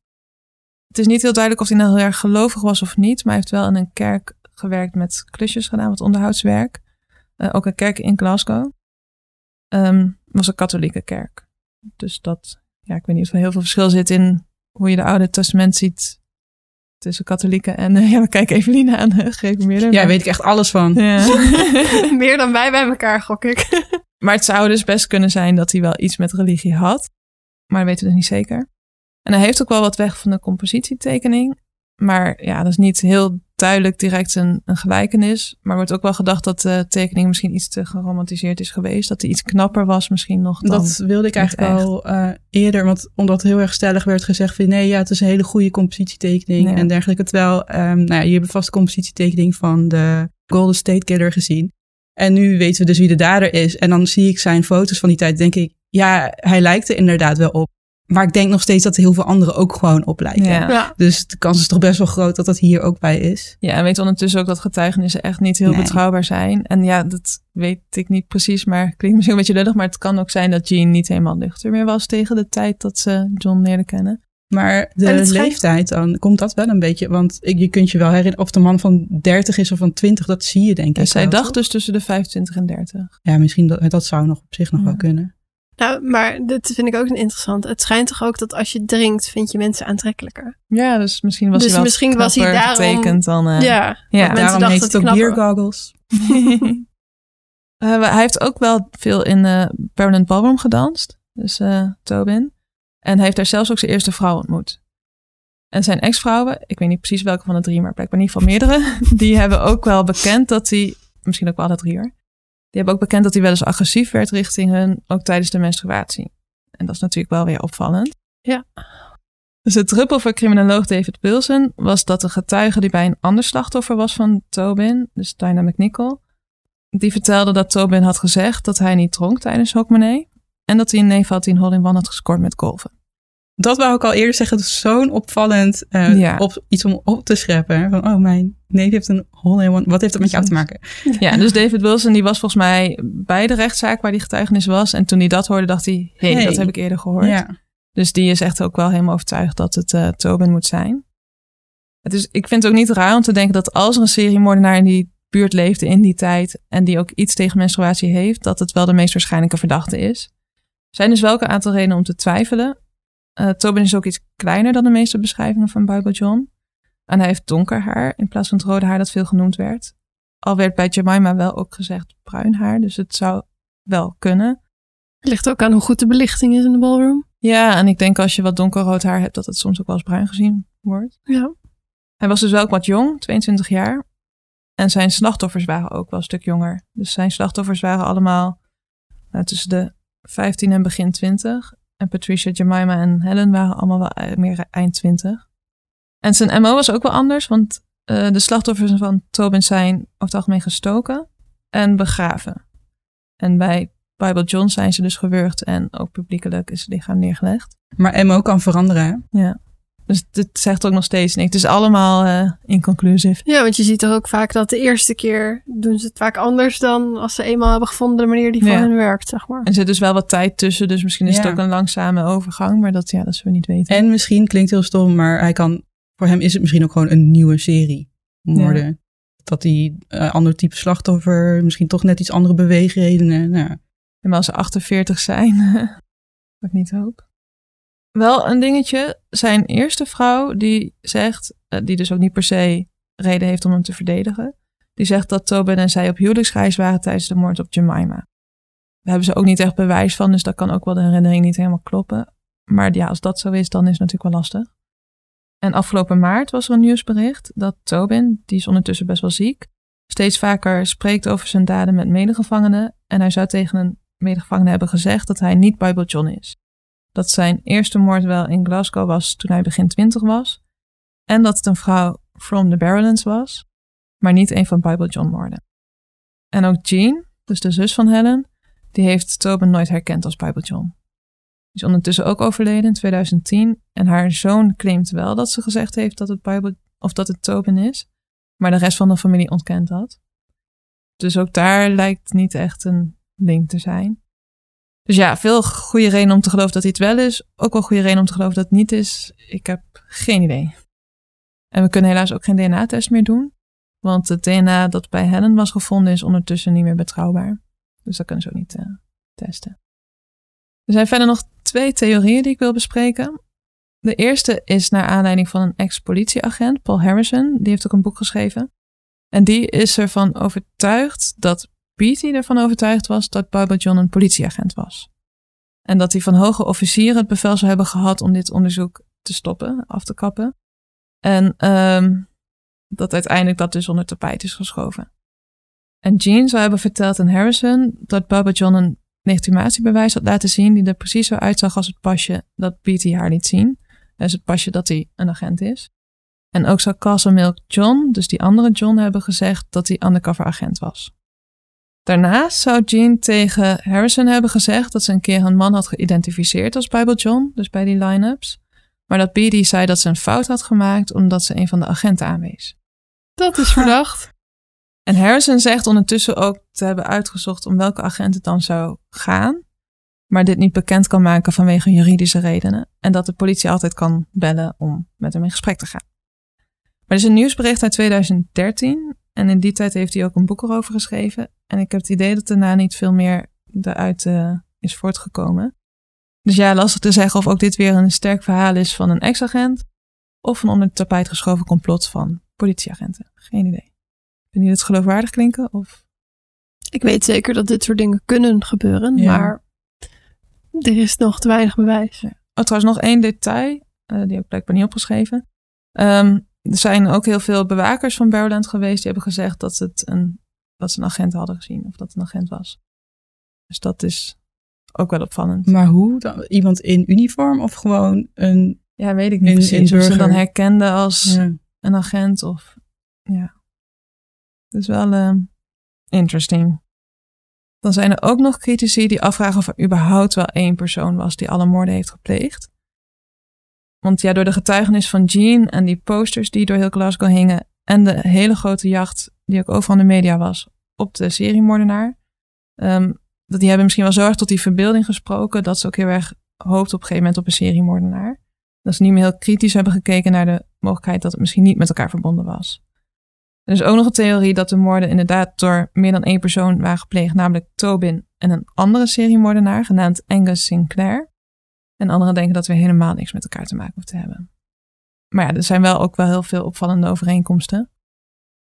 Speaker 3: Het is niet heel duidelijk of hij nou heel erg gelovig was of niet, maar hij heeft wel in een kerk gewerkt met klusjes gedaan, wat onderhoudswerk. Eh, ook een kerk in Glasgow. Ehm was een katholieke kerk. Dus dat, ja, ik weet niet of er heel veel verschil zit in hoe je de Oude Testament ziet tussen katholieken en, eh, ja, we kijken Evelien aan, uh, gereformeerden.
Speaker 1: Ja,
Speaker 3: maar-
Speaker 1: weet ik echt alles van.
Speaker 3: Ja.
Speaker 2: Meer dan wij bij elkaar, gok ik.
Speaker 3: maar het zou dus best kunnen zijn dat hij wel iets met religie had. Maar dat weten we dus niet zeker. En hij heeft ook wel wat weg van de compositietekening. Maar ja, dat is niet heel duidelijk direct een, een gelijkenis. Maar er wordt ook wel gedacht dat de tekening misschien iets te geromantiseerd is geweest. Dat hij iets knapper was misschien nog dan...
Speaker 1: Dat wilde ik eigenlijk al eh, eerder, want omdat heel erg stellig werd gezegd van nee, ja, het is een hele goede compositietekening
Speaker 3: Ja.
Speaker 1: en dergelijke. Terwijl, ehm nou ja, je hebt vast de compositietekening van de Golden State Killer gezien. En nu weten we dus wie de dader is. En dan zie ik zijn foto's van die tijd, denk ik, ja, hij lijkt er inderdaad wel op. Maar ik denk nog steeds dat er heel veel anderen ook gewoon op lijken.
Speaker 3: Ja.
Speaker 2: Ja.
Speaker 1: Dus de kans is toch best wel groot dat dat hier ook bij is.
Speaker 3: Ja, en weet ondertussen ook dat getuigenissen echt niet heel
Speaker 1: Nee.
Speaker 3: betrouwbaar zijn. En ja, dat weet ik niet precies, maar klinkt misschien een beetje lullig. Maar het kan ook zijn dat Jean niet helemaal nuchter meer was tegen de tijd dat ze John leerde kennen.
Speaker 1: Maar de
Speaker 2: schijnt-
Speaker 1: leeftijd, dan komt dat wel een beetje. Want je kunt je wel herinneren of de man van 30 is of van 20, dat zie je denk ik.
Speaker 3: En zij dacht dus tussen de 25 en 30.
Speaker 1: Ja, misschien dat, dat zou nog op zich nog
Speaker 3: Ja.
Speaker 1: wel kunnen.
Speaker 2: Nou, maar dit vind ik ook interessant. Het schijnt toch ook dat als je drinkt, vind je mensen aantrekkelijker.
Speaker 3: Ja, dus misschien was
Speaker 2: Dus
Speaker 3: hij wel
Speaker 2: misschien was hij daarom-
Speaker 3: getekend dan... eh,
Speaker 2: ja,
Speaker 3: ja.
Speaker 2: mensen
Speaker 1: Daarom heet
Speaker 2: dat
Speaker 1: het ook
Speaker 2: hij
Speaker 1: beer
Speaker 2: knapper
Speaker 1: goggles.
Speaker 3: Eh, hij heeft ook wel veel in eh Permanent Ballroom gedanst. Dus Tobin. En hij heeft daar zelfs ook zijn eerste vrouw ontmoet. En zijn ex-vrouwen, ik weet niet precies welke van de drie, maar blijkbaar in ieder geval meerdere, die hebben ook wel bekend dat hij, misschien ook wel alle drie hoor, hebben ook bekend dat hij wel eens agressief werd richting hun, ook tijdens de menstruatie. En dat is natuurlijk wel weer opvallend.
Speaker 2: Ja.
Speaker 3: Dus het druppel voor criminoloog David Wilson was dat een getuige die bij een ander slachtoffer was van Tobin, dus Dinah McNichol, die vertelde dat Tobin had gezegd dat hij niet dronk tijdens Hokmanay en dat hij een neef had die een hole-in-one had gescoord met golven.
Speaker 1: Dat wou ik al eerder zeggen. Het is zo'n opvallend uh,
Speaker 3: Ja.
Speaker 1: op, iets om op te scheppen. Van, oh, mijn neef heeft een hole in one. Wat heeft dat met jou te maken?
Speaker 3: Ja, dus David Wilson die was volgens mij bij de rechtszaak waar die getuigenis was. En toen hij dat hoorde, dacht hij, hé, hey,
Speaker 1: Hey.
Speaker 3: dat heb ik eerder gehoord.
Speaker 1: Ja.
Speaker 3: Dus die is echt ook wel helemaal overtuigd dat het eh, Tobin moet zijn. Het is, ik vind het ook niet raar om te denken dat als er een seriemoordenaar in die buurt leefde in die tijd en die ook iets tegen menstruatie heeft, dat het wel de meest waarschijnlijke verdachte is. Er zijn dus welke aantal redenen om te twijfelen. Eh, Tobin is ook iets kleiner dan de meeste beschrijvingen van Bible John. En hij heeft donker haar in plaats van het rode haar dat veel genoemd werd. Al werd bij Jemima wel ook gezegd bruin haar, dus het zou wel kunnen.
Speaker 2: Ligt ook aan hoe goed de belichting is in de ballroom.
Speaker 3: Ja, en ik denk als je wat donkerrood haar hebt, dat het soms ook wel eens bruin gezien wordt.
Speaker 2: Ja.
Speaker 3: Hij was dus wel ook wat jong, 22 jaar. En zijn slachtoffers waren ook wel een stuk jonger. Dus zijn slachtoffers waren allemaal nou, tussen de 15 en begin 20. En Patricia, Jemima en Helen waren allemaal wel meer eind 20. En zijn MO was ook wel anders, want eh, de slachtoffers van Tobin zijn over het algemeen gestoken en begraven. En bij Bible John zijn ze dus gewurgd en ook publiekelijk is het lichaam neergelegd.
Speaker 1: Maar MO kan veranderen. hè?
Speaker 3: Ja. Dus dit zegt ook nog steeds niks. Het is allemaal eh inconclusive.
Speaker 2: ja, want je ziet toch ook vaak dat de eerste keer doen ze het vaak anders dan als ze eenmaal hebben gevonden de manier die voor
Speaker 3: Ja.
Speaker 2: hen werkt, zeg maar.
Speaker 3: En er zit dus wel wat tijd tussen, dus misschien is het ook een langzame overgang, maar dat, ja, dat zullen we niet weten.
Speaker 1: En misschien klinkt heel stom, maar hij kan, voor hem is het misschien ook gewoon een nieuwe serie moorden. Dat hij een ander type slachtoffer, misschien toch net iets andere beweegredenen. Nou,
Speaker 3: En als ze 48 zijn, wat ik niet hoop. Wel een dingetje, zijn eerste vrouw die zegt, eh, die dus ook niet per se reden heeft om hem te verdedigen, die zegt dat Tobin en zij op huwelijksreis waren tijdens de moord op Jemima. Daar hebben ze ook niet echt bewijs van, dus dat kan ook wel de herinnering niet helemaal kloppen. Maar ja, als dat zo is, dan is het natuurlijk wel lastig. En afgelopen maart was er een nieuwsbericht dat Tobin, die is ondertussen best wel ziek, steeds vaker spreekt over zijn daden met medegevangenen. En hij zou tegen een medegevangene hebben gezegd dat hij niet Bible John is. Dat zijn eerste moord wel in Glasgow was toen hij begin twintig was. En dat het een vrouw from the Barrowlands was, maar niet een van Bible John moorden. En ook Jean, dus de zus van Helen, die heeft Tobin nooit herkend als Bible John. Die is ondertussen ook overleden in 2010 en haar zoon claimt wel dat ze gezegd heeft dat het Bible of dat het Tobin is, maar de rest van de familie ontkent dat. Dus ook daar lijkt niet echt een link te zijn. Dus ja, veel goede redenen om te geloven dat het wel is. Ook wel goede redenen om te geloven dat het niet is. Ik heb geen idee. En we kunnen helaas ook geen DNA-test meer doen. Want het DNA dat bij Helen was gevonden is ondertussen niet meer betrouwbaar. Dus dat kunnen ze ook niet eh, testen. Er zijn verder nog twee theorieën die ik wil bespreken. De eerste is naar aanleiding van een ex-politieagent, Paul Harrison. Die heeft ook een boek geschreven. En die is ervan overtuigd dat Beatty ervan overtuigd was dat Bible John een politieagent was. En dat hij van hoge officieren het bevel zou hebben gehad om dit onderzoek te stoppen, af te kappen. En ehm, dat uiteindelijk dat dus onder tapijt is geschoven. En Jean zou hebben verteld aan Harrison dat Baba John een legitimatiebewijs had laten zien die er precies zo uitzag als het pasje dat Beatty haar liet zien. Dus het pasje dat hij een agent is. En ook zou Castle Milk John, dus die andere John, hebben gezegd dat hij undercover agent was. Daarnaast zou Jean tegen Harrison hebben gezegd dat ze een keer een man had geïdentificeerd als Bible John, dus bij die line-ups. Maar dat Beatty zei dat ze een fout had gemaakt omdat ze een van de agenten aanwees.
Speaker 2: Dat is verdacht.
Speaker 3: En Harrison zegt ondertussen ook te hebben uitgezocht om welke agent het dan zou gaan, maar dit niet bekend kan maken vanwege juridische redenen en dat de politie altijd kan bellen om met hem in gesprek te gaan. Maar er is een nieuwsbericht uit 2013 en in die tijd heeft hij ook een boek erover geschreven en ik heb het idee dat daarna niet veel meer eruit eh, is voortgekomen. Dus ja, lastig te zeggen of ook dit weer een sterk verhaal is van een ex-agent of een onder het tapijt geschoven complot van politieagenten. Geen idee. Vinden jullie het geloofwaardig klinken? Of?
Speaker 2: Ik weet zeker dat dit soort dingen kunnen gebeuren,
Speaker 3: Ja.
Speaker 2: maar er is nog te weinig bewijs.
Speaker 3: Oh, trouwens nog één detail. eh, die heb ik blijkbaar niet opgeschreven. Ehm, er zijn ook heel veel bewakers van Barrowland geweest. Die hebben gezegd dat, het een, dat ze een agent hadden gezien. Of dat het een agent was. Dus dat is ook wel opvallend.
Speaker 1: Maar hoe? Dan? Iemand in uniform of gewoon een
Speaker 3: Ja, weet ik niet
Speaker 1: In-
Speaker 3: precies.
Speaker 1: in
Speaker 3: of ze dan herkenden als
Speaker 1: Ja.
Speaker 3: een agent of... Ja. Is wel eh, interesting. Dan zijn er ook nog critici die afvragen of er überhaupt wel één persoon was die alle moorden heeft gepleegd. Want ja, door de getuigenis van Jean en die posters die door heel Glasgow hingen en de hele grote jacht die ook overal in de media was op de seriemoordenaar, ehm, dat die hebben misschien wel zo erg tot die verbeelding gesproken dat ze ook heel erg hoopt op een gegeven moment op een seriemoordenaar. Dat ze niet meer heel kritisch hebben gekeken naar de mogelijkheid dat het misschien niet met elkaar verbonden was. Er is ook nog een theorie dat de moorden inderdaad door meer dan één persoon waren gepleegd, namelijk Tobin en een andere seriemoordenaar genaamd Angus Sinclair. En anderen denken dat we helemaal niks met elkaar te maken hoeven te hebben. Maar ja, er zijn wel ook wel heel veel opvallende overeenkomsten.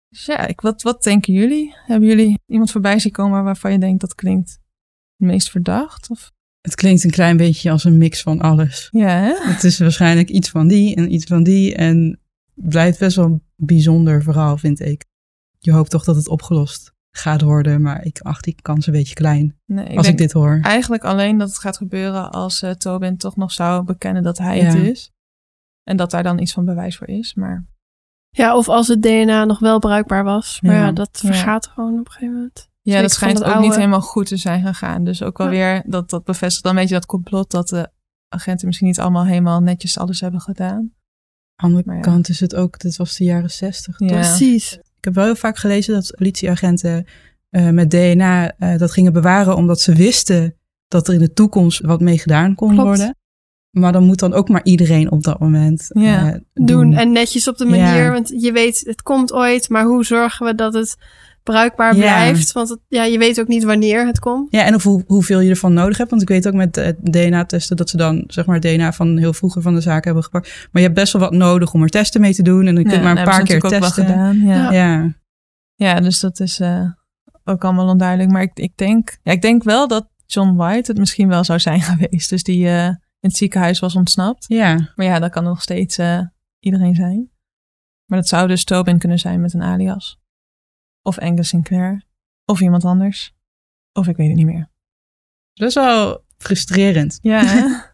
Speaker 3: Dus ja, ik, wat, wat denken jullie? Hebben jullie iemand voorbij zien komen waarvan je denkt dat klinkt het meest verdacht? Of?
Speaker 1: Het klinkt een klein beetje als een mix van alles.
Speaker 3: Ja, hè?
Speaker 1: Het is waarschijnlijk iets van die en iets van die. En het blijft best wel een bijzonder verhaal, vind ik. Je hoopt toch dat het opgelost gaat worden, maar ik acht die kans een beetje klein.
Speaker 3: Nee, ik
Speaker 1: als
Speaker 3: denk
Speaker 1: ik dit hoor.
Speaker 3: eigenlijk alleen dat het gaat gebeuren als eh, Tobin toch nog zou bekennen dat hij
Speaker 1: Ja.
Speaker 3: het is. En dat daar dan iets van bewijs voor is. Maar
Speaker 2: Ja, of als het DNA nog wel bruikbaar was. Maar ja,
Speaker 1: Ja.
Speaker 2: dat
Speaker 3: Ja.
Speaker 2: vergaat gewoon op een gegeven moment.
Speaker 3: ja,
Speaker 2: Zeker
Speaker 3: dat schijnt ook niet helemaal goed te zijn gegaan. Dus ook wel
Speaker 2: Ja.
Speaker 3: weer, dat, dat bevestigt dan een beetje dat complot dat de agenten misschien niet allemaal helemaal netjes alles hebben gedaan.
Speaker 1: Aan de andere kant is het ook, dit was de jaren zestig.
Speaker 3: Ja.
Speaker 2: Precies.
Speaker 1: Ik heb wel heel vaak gelezen dat politieagenten eh, met DNA eh, dat gingen bewaren omdat ze wisten dat er in de toekomst wat mee gedaan kon
Speaker 2: Klopt.
Speaker 1: worden. Maar dan moet dan ook maar iedereen op dat moment
Speaker 3: Ja.
Speaker 1: eh,
Speaker 2: Doen. En netjes op de manier.
Speaker 1: Ja.
Speaker 2: Want je weet, het komt ooit. Maar hoe zorgen we dat het bruikbaar
Speaker 1: Ja.
Speaker 2: blijft? Want het, ja, je weet ook niet wanneer het komt.
Speaker 1: Ja, en of hoe, hoeveel je ervan nodig hebt. Want ik weet ook met eh, DNA-testen dat ze dan zeg maar DNA van heel vroeger van de zaak hebben gepakt. Maar je hebt best wel wat nodig om er testen mee te doen. En dan kun je
Speaker 3: Ja,
Speaker 1: maar een paar keer testen.
Speaker 3: ook wel gedaan. Ja.
Speaker 2: Ja.
Speaker 1: Ja.
Speaker 3: Ja, dus dat is eh, ook allemaal onduidelijk. Maar ik, ik, denk, ja, ik denk wel dat John White het misschien wel zou zijn geweest. Dus die eh, in het ziekenhuis was ontsnapt.
Speaker 1: ja.
Speaker 3: Maar ja, dat kan nog steeds eh, iedereen zijn. Maar dat zou dus Tobin kunnen zijn met een alias. Of Angus Sinclair. Of iemand anders. Of ik weet het niet meer.
Speaker 1: Best wel frustrerend.
Speaker 3: Ja?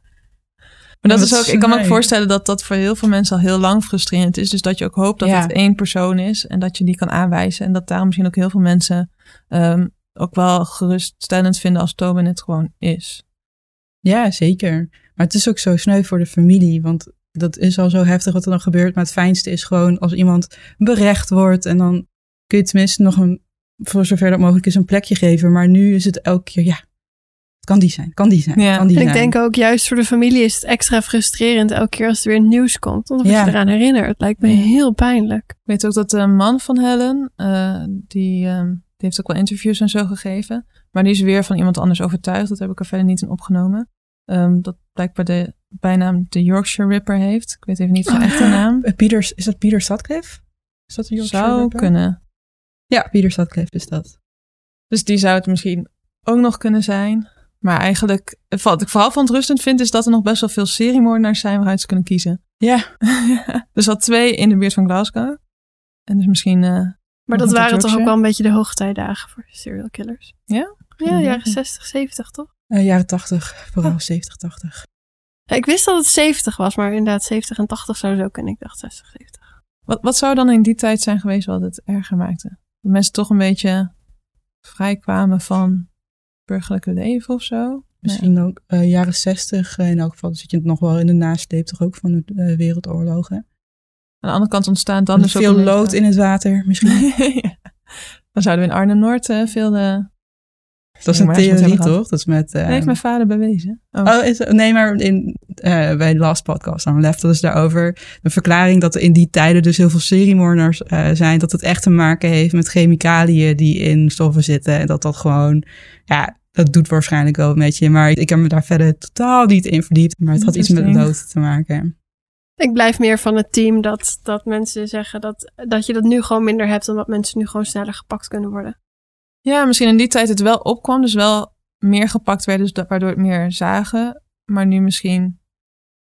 Speaker 3: Maar dat
Speaker 1: Ja,
Speaker 3: is ook, ik kan me ook voorstellen dat dat voor heel veel mensen al heel lang frustrerend is. Dus dat je ook hoopt dat
Speaker 1: Ja.
Speaker 3: het één persoon is en dat je die kan aanwijzen. En dat daarom misschien ook heel veel mensen ehm, ook wel geruststellend vinden als Tobin het gewoon is.
Speaker 1: Ja, zeker. Maar het is ook zo sneu voor de familie. Want dat is al zo heftig wat er dan gebeurt. Maar het fijnste is gewoon als iemand berecht wordt. En dan kun je tenminste nog een, voor zover dat mogelijk is, een plekje geven. Maar nu is het elke keer, ja, het kan die zijn, kan die zijn,
Speaker 3: Ja.
Speaker 1: kan die
Speaker 2: En ik denk ook juist voor de familie is het extra frustrerend elke keer als er weer nieuws komt. Want dan word
Speaker 1: Ja.
Speaker 2: je eraan herinnerd. Het lijkt me
Speaker 3: Ja.
Speaker 2: heel pijnlijk.
Speaker 3: Ik weet ook dat de man van Helen, eh, die, ehm, die heeft ook wel interviews en zo gegeven. Maar die is weer van iemand anders overtuigd. Dat heb ik er verder niet in opgenomen. Ehm, dat blijkbaar de bijnaam de Yorkshire Ripper heeft. Ik weet even niet zijn
Speaker 2: Oh,
Speaker 3: echte naam.
Speaker 1: Peter, is dat Peter Sutcliffe? Is dat de Yorkshire
Speaker 3: Zou
Speaker 1: Ripper?
Speaker 3: kunnen.
Speaker 1: Ja, Peter Sutcliffe is dat.
Speaker 3: Dus die zou het misschien ook nog kunnen zijn. Maar eigenlijk, wat ik vooral verontrustend vind, is dat er nog best wel veel seriemoordenaars zijn waaruit ze kunnen kiezen.
Speaker 1: Ja,
Speaker 3: dus al twee in de buurt van Glasgow. En dus misschien. eh,
Speaker 2: Maar dat waren toch ook wel een beetje de hoogtijdagen voor serial killers.
Speaker 3: Ja?
Speaker 2: Ja, jaren 60, 70 toch?
Speaker 1: eh, jaren 80, vooral
Speaker 2: Oh.
Speaker 1: 70, 80.
Speaker 2: Ja, ik wist dat het 70 was, maar inderdaad 70 en 80 zou zo kunnen. Ik dacht 60, 70.
Speaker 3: wat, wat zou dan in die tijd zijn geweest wat het erger maakte? Dat mensen toch een beetje vrijkwamen van burgerlijke leven of zo?
Speaker 1: Misschien ook eh, jaren 60. eh, in elk geval zit je nog wel in de nasleep toch ook van de eh, wereldoorlogen.
Speaker 3: Aan de andere kant ontstaan dan dus
Speaker 1: veel lood in het water misschien.
Speaker 3: Ja. Dan zouden we in Arnhem-Noord veel...
Speaker 1: Dat is een theorie, toch? Dat is met... eh,
Speaker 3: Dat heeft mijn vader bewezen. Oh.
Speaker 1: Oh, is, nee, maar in, eh, bij de last podcast aan Left, dat is daarover een verklaring dat er in die tijden dus heel veel seriemoorders eh, zijn. Dat het echt te maken heeft met chemicaliën die in stoffen zitten. En dat dat gewoon, ja, dat doet waarschijnlijk wel een beetje. Maar ik heb me daar verder totaal niet in verdiept. Maar het had iets met de dood te maken.
Speaker 2: Ik blijf meer van het team dat, dat mensen zeggen dat, dat je dat nu gewoon minder hebt. Omdat mensen nu gewoon sneller gepakt kunnen worden.
Speaker 3: Ja, misschien in die tijd het wel opkwam. Dus wel meer gepakt werden, dus waardoor het meer zagen. Maar nu misschien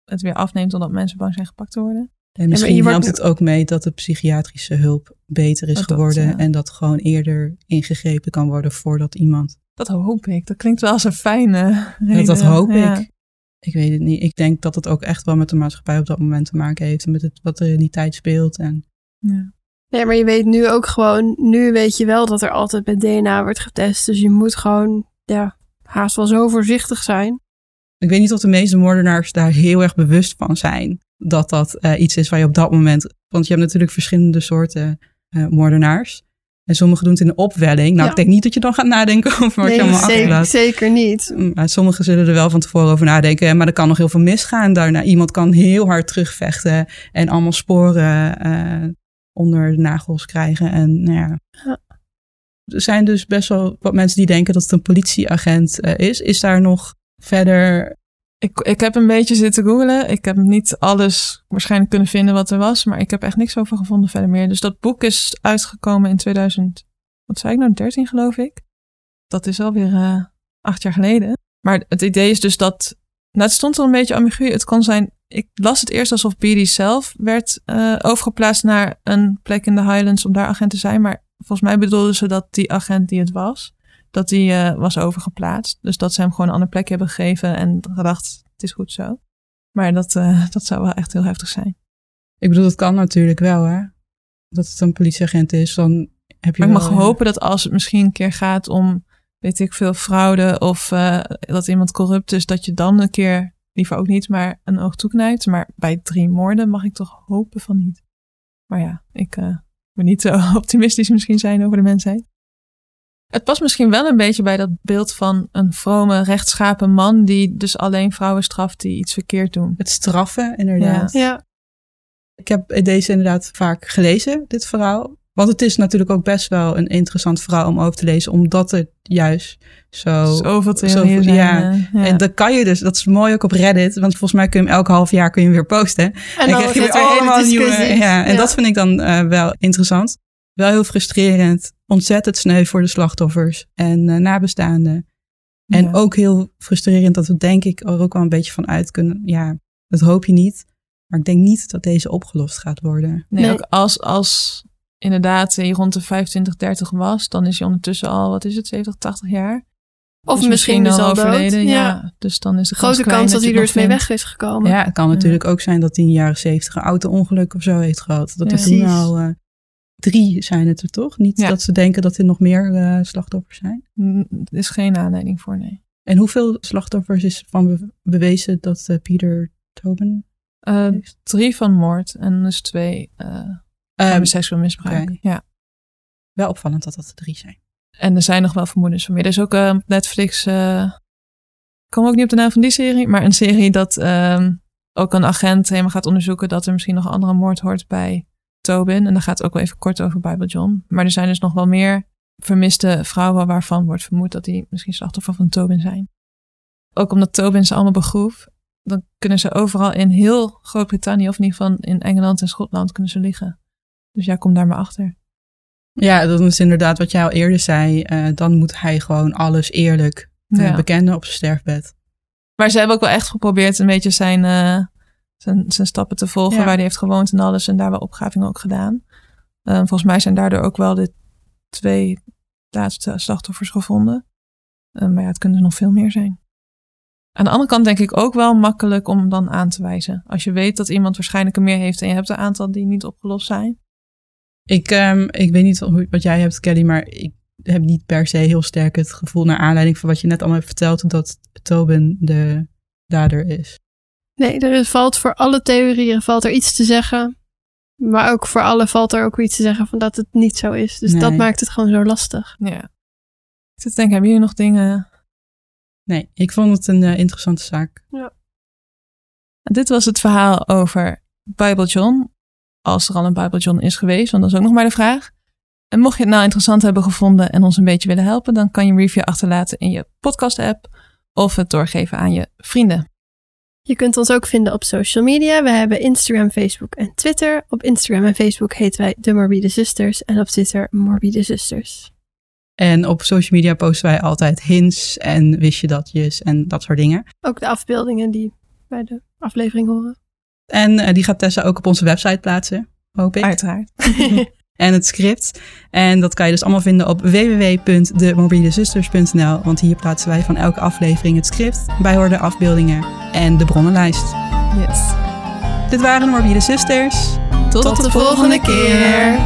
Speaker 3: het weer afneemt omdat mensen bang zijn gepakt te worden.
Speaker 1: En misschien
Speaker 2: wordt
Speaker 1: helpt het ook mee dat de psychiatrische hulp beter is
Speaker 3: dat,
Speaker 1: geworden.
Speaker 3: ja.
Speaker 1: En dat gewoon eerder ingegrepen kan worden voordat iemand.
Speaker 3: Dat hoop ik. Dat klinkt wel als een fijne
Speaker 1: Dat,
Speaker 3: reden.
Speaker 1: dat hoop
Speaker 3: Ja.
Speaker 1: ik. ik weet het niet. Ik denk dat het ook echt wel met de maatschappij op dat moment te maken heeft. En met het, wat er in die tijd speelt. En
Speaker 3: Ja.
Speaker 2: Nee, maar je weet nu ook gewoon, nu weet je wel dat er altijd met DNA wordt getest. Dus je moet gewoon, ja, haast wel zo voorzichtig zijn.
Speaker 1: ik weet niet of de meeste moordenaars daar heel erg bewust van zijn. Dat dat eh, iets is waar je op dat moment... Want je hebt natuurlijk verschillende soorten eh, moordenaars. En sommigen doen het in de opwelling. Nou,
Speaker 2: Ja.
Speaker 1: ik denk niet dat je dan gaat nadenken over wat je allemaal
Speaker 2: zeker,
Speaker 1: achterlaat.
Speaker 2: zeker niet.
Speaker 1: Maar sommigen zullen er wel van tevoren over nadenken. Maar er kan nog heel veel misgaan daarna. Iemand kan heel hard terugvechten en allemaal sporen eh, onder de nagels krijgen. En nou ja.
Speaker 2: Ja.
Speaker 1: Er zijn dus best wel wat mensen die denken dat het een politieagent eh, is. Is daar nog verder...
Speaker 3: Ik, ik heb een beetje zitten googlen. Ik heb niet alles waarschijnlijk kunnen vinden wat er was. Maar ik heb echt niks over gevonden verder meer. Dus dat boek is uitgekomen in 2000. Wat zei ik nou? 13 geloof ik. Dat is alweer eh acht jaar geleden. Maar het idee is dus dat... Nou, het stond er een beetje ambigu. Het kon zijn... Ik las het eerst alsof Beatty zelf werd eh, overgeplaatst naar een plek in de Highlands om daar agent te zijn. Maar volgens mij bedoelden ze dat die agent die het was, dat die eh, was overgeplaatst. Dus dat ze hem gewoon een ander plekje hebben gegeven en gedacht, het is goed zo. Maar dat, eh, dat zou wel echt heel heftig zijn.
Speaker 1: Ik bedoel, dat kan natuurlijk wel, hè. Dat het een politieagent is, dan heb je
Speaker 3: Maar ik mag
Speaker 1: ja.
Speaker 3: hopen dat als het misschien een keer gaat om, weet ik veel, fraude of dat iemand corrupt is, dat je dan een keer, liever ook niet, maar een oog toeknijpt. Maar bij drie moorden mag ik toch hopen van niet. Maar ja, ik eh moet niet zo optimistisch misschien zijn over de mensheid. Het past misschien wel een beetje bij dat beeld van een vrome, rechtschapen man die dus alleen vrouwen straft die iets verkeerd doen.
Speaker 1: Het straffen, inderdaad.
Speaker 2: Ja,
Speaker 1: Ik heb deze inderdaad vaak gelezen, dit verhaal. Want het is natuurlijk ook best wel een interessant verhaal om over te lezen, omdat het juist zo...
Speaker 3: Zoveel theorieën zijn.
Speaker 1: ja.
Speaker 3: eh, ja.
Speaker 1: En dat kan je dus, dat is mooi ook op Reddit, want volgens mij kun je hem elk half jaar kun je hem weer posten.
Speaker 2: en
Speaker 1: En
Speaker 2: dan
Speaker 1: krijg je weer
Speaker 2: er
Speaker 1: allemaal nieuwe. Ja, en dat vind ik dan eh, wel interessant. Wel heel frustrerend, ontzettend sneu voor de slachtoffers en eh, nabestaanden. En
Speaker 3: Ja.
Speaker 1: ook heel frustrerend dat we denk ik er ook wel een beetje van uit kunnen. Ja, dat hoop je niet. Maar ik denk niet dat deze opgelost gaat worden.
Speaker 3: Nee,
Speaker 2: Nee.
Speaker 3: ook als, als inderdaad hij rond de 25, 30 was, dan is hij ondertussen al, wat is het, 70, 80 jaar?
Speaker 2: Of
Speaker 3: Dus
Speaker 2: misschien is al dood.
Speaker 3: overleden.
Speaker 2: Ja.
Speaker 3: Ja. dus dan is de
Speaker 2: Grote kans dat hij er dus mee
Speaker 3: vindt.
Speaker 2: weg is gekomen.
Speaker 1: Ja, het kan natuurlijk ook zijn dat hij in de jaren 70 een auto-ongeluk of zo heeft gehad. Dat
Speaker 3: Ja.
Speaker 1: er toen al eh, drie zijn het er toch? Niet
Speaker 3: Ja.
Speaker 1: dat ze denken dat er nog meer eh, slachtoffers zijn.
Speaker 3: Mm, Er is geen aanleiding voor, nee.
Speaker 1: En hoeveel slachtoffers is van be- bewezen dat eh, Pieter Tobin
Speaker 3: Eh,
Speaker 1: heeft?
Speaker 3: drie van moord en dus twee
Speaker 1: Ehm,
Speaker 3: van seksueel misbruik. Ja.
Speaker 1: wel opvallend dat dat er drie zijn.
Speaker 3: En er zijn nog wel vermoedens van meer. Er is ook eh, op Netflix, eh, ik kom ook niet op de naam van die serie, maar een serie dat ehm, ook een agent helemaal gaat onderzoeken dat er misschien nog een andere moord hoort bij Tobin. En daar gaat het ook wel even kort over Bible John. Maar er zijn dus nog wel meer vermiste vrouwen waarvan wordt vermoed dat die misschien slachtoffer van Tobin zijn. Ook omdat Tobin ze allemaal begroef, dan kunnen ze overal in heel Groot-Brittannië, of in ieder geval in Engeland en Schotland, kunnen ze liggen. Dus ja, kom daar maar achter.
Speaker 1: Ja, dat is inderdaad wat jij al eerder zei. eh, dan moet hij gewoon alles eerlijk
Speaker 3: Ja.
Speaker 1: bekennen op zijn sterfbed.
Speaker 3: Maar ze hebben ook wel echt geprobeerd een beetje zijn, eh, zijn, zijn stappen te volgen
Speaker 1: Ja.
Speaker 3: waar hij heeft gewoond en alles. En daar wel opgravingen ook gedaan. Eh, volgens mij zijn daardoor ook wel de twee laatste slachtoffers gevonden. Eh, maar ja, het kunnen er nog veel meer zijn. Aan de andere kant denk ik ook wel makkelijk om dan aan te wijzen. Als je weet dat iemand waarschijnlijk er meer heeft en je hebt een aantal die niet opgelost zijn.
Speaker 1: Ik, ehm, ik weet niet wat jij hebt, Kelly, maar ik heb niet per se heel sterk het gevoel, naar aanleiding van wat je net allemaal hebt verteld, dat Tobin de dader is.
Speaker 2: Nee, er is- valt voor alle theorieën valt er iets te zeggen. Maar ook voor alle valt er ook weer iets te zeggen van dat het niet zo is. Dus dat maakt het gewoon zo lastig.
Speaker 3: Ja. Ik zit te denken, hebben jullie nog dingen
Speaker 1: Nee, ik vond het een eh, interessante zaak.
Speaker 3: Dit was het verhaal over Bible John. Als er al een Bible John is geweest, want dat is ook nog maar de vraag. En mocht je het nou interessant hebben gevonden en ons een beetje willen helpen, dan kan je een review achterlaten in je podcast-app of het doorgeven aan je vrienden.
Speaker 2: Je kunt ons ook vinden op social media. We hebben Instagram, Facebook en Twitter. Op Instagram en Facebook heten wij De Morbide Zusters. En op Twitter Morbide Zusters.
Speaker 1: En op social media posten wij altijd hints en wist je datjes en dat soort dingen.
Speaker 2: Ook de afbeeldingen die bij de aflevering horen.
Speaker 1: En eh, die gaat Tessa ook op onze website plaatsen, hoop ik.
Speaker 3: Uiteraard.
Speaker 1: en het script. En dat kan je dus allemaal vinden op www.demorbidezusters.nl. Want hier plaatsen wij van elke aflevering het script, bijhorende afbeeldingen en de bronnenlijst.
Speaker 3: Yes.
Speaker 1: Dit waren de Morbide Zusters.
Speaker 3: Tot,
Speaker 2: Tot de volgende keer.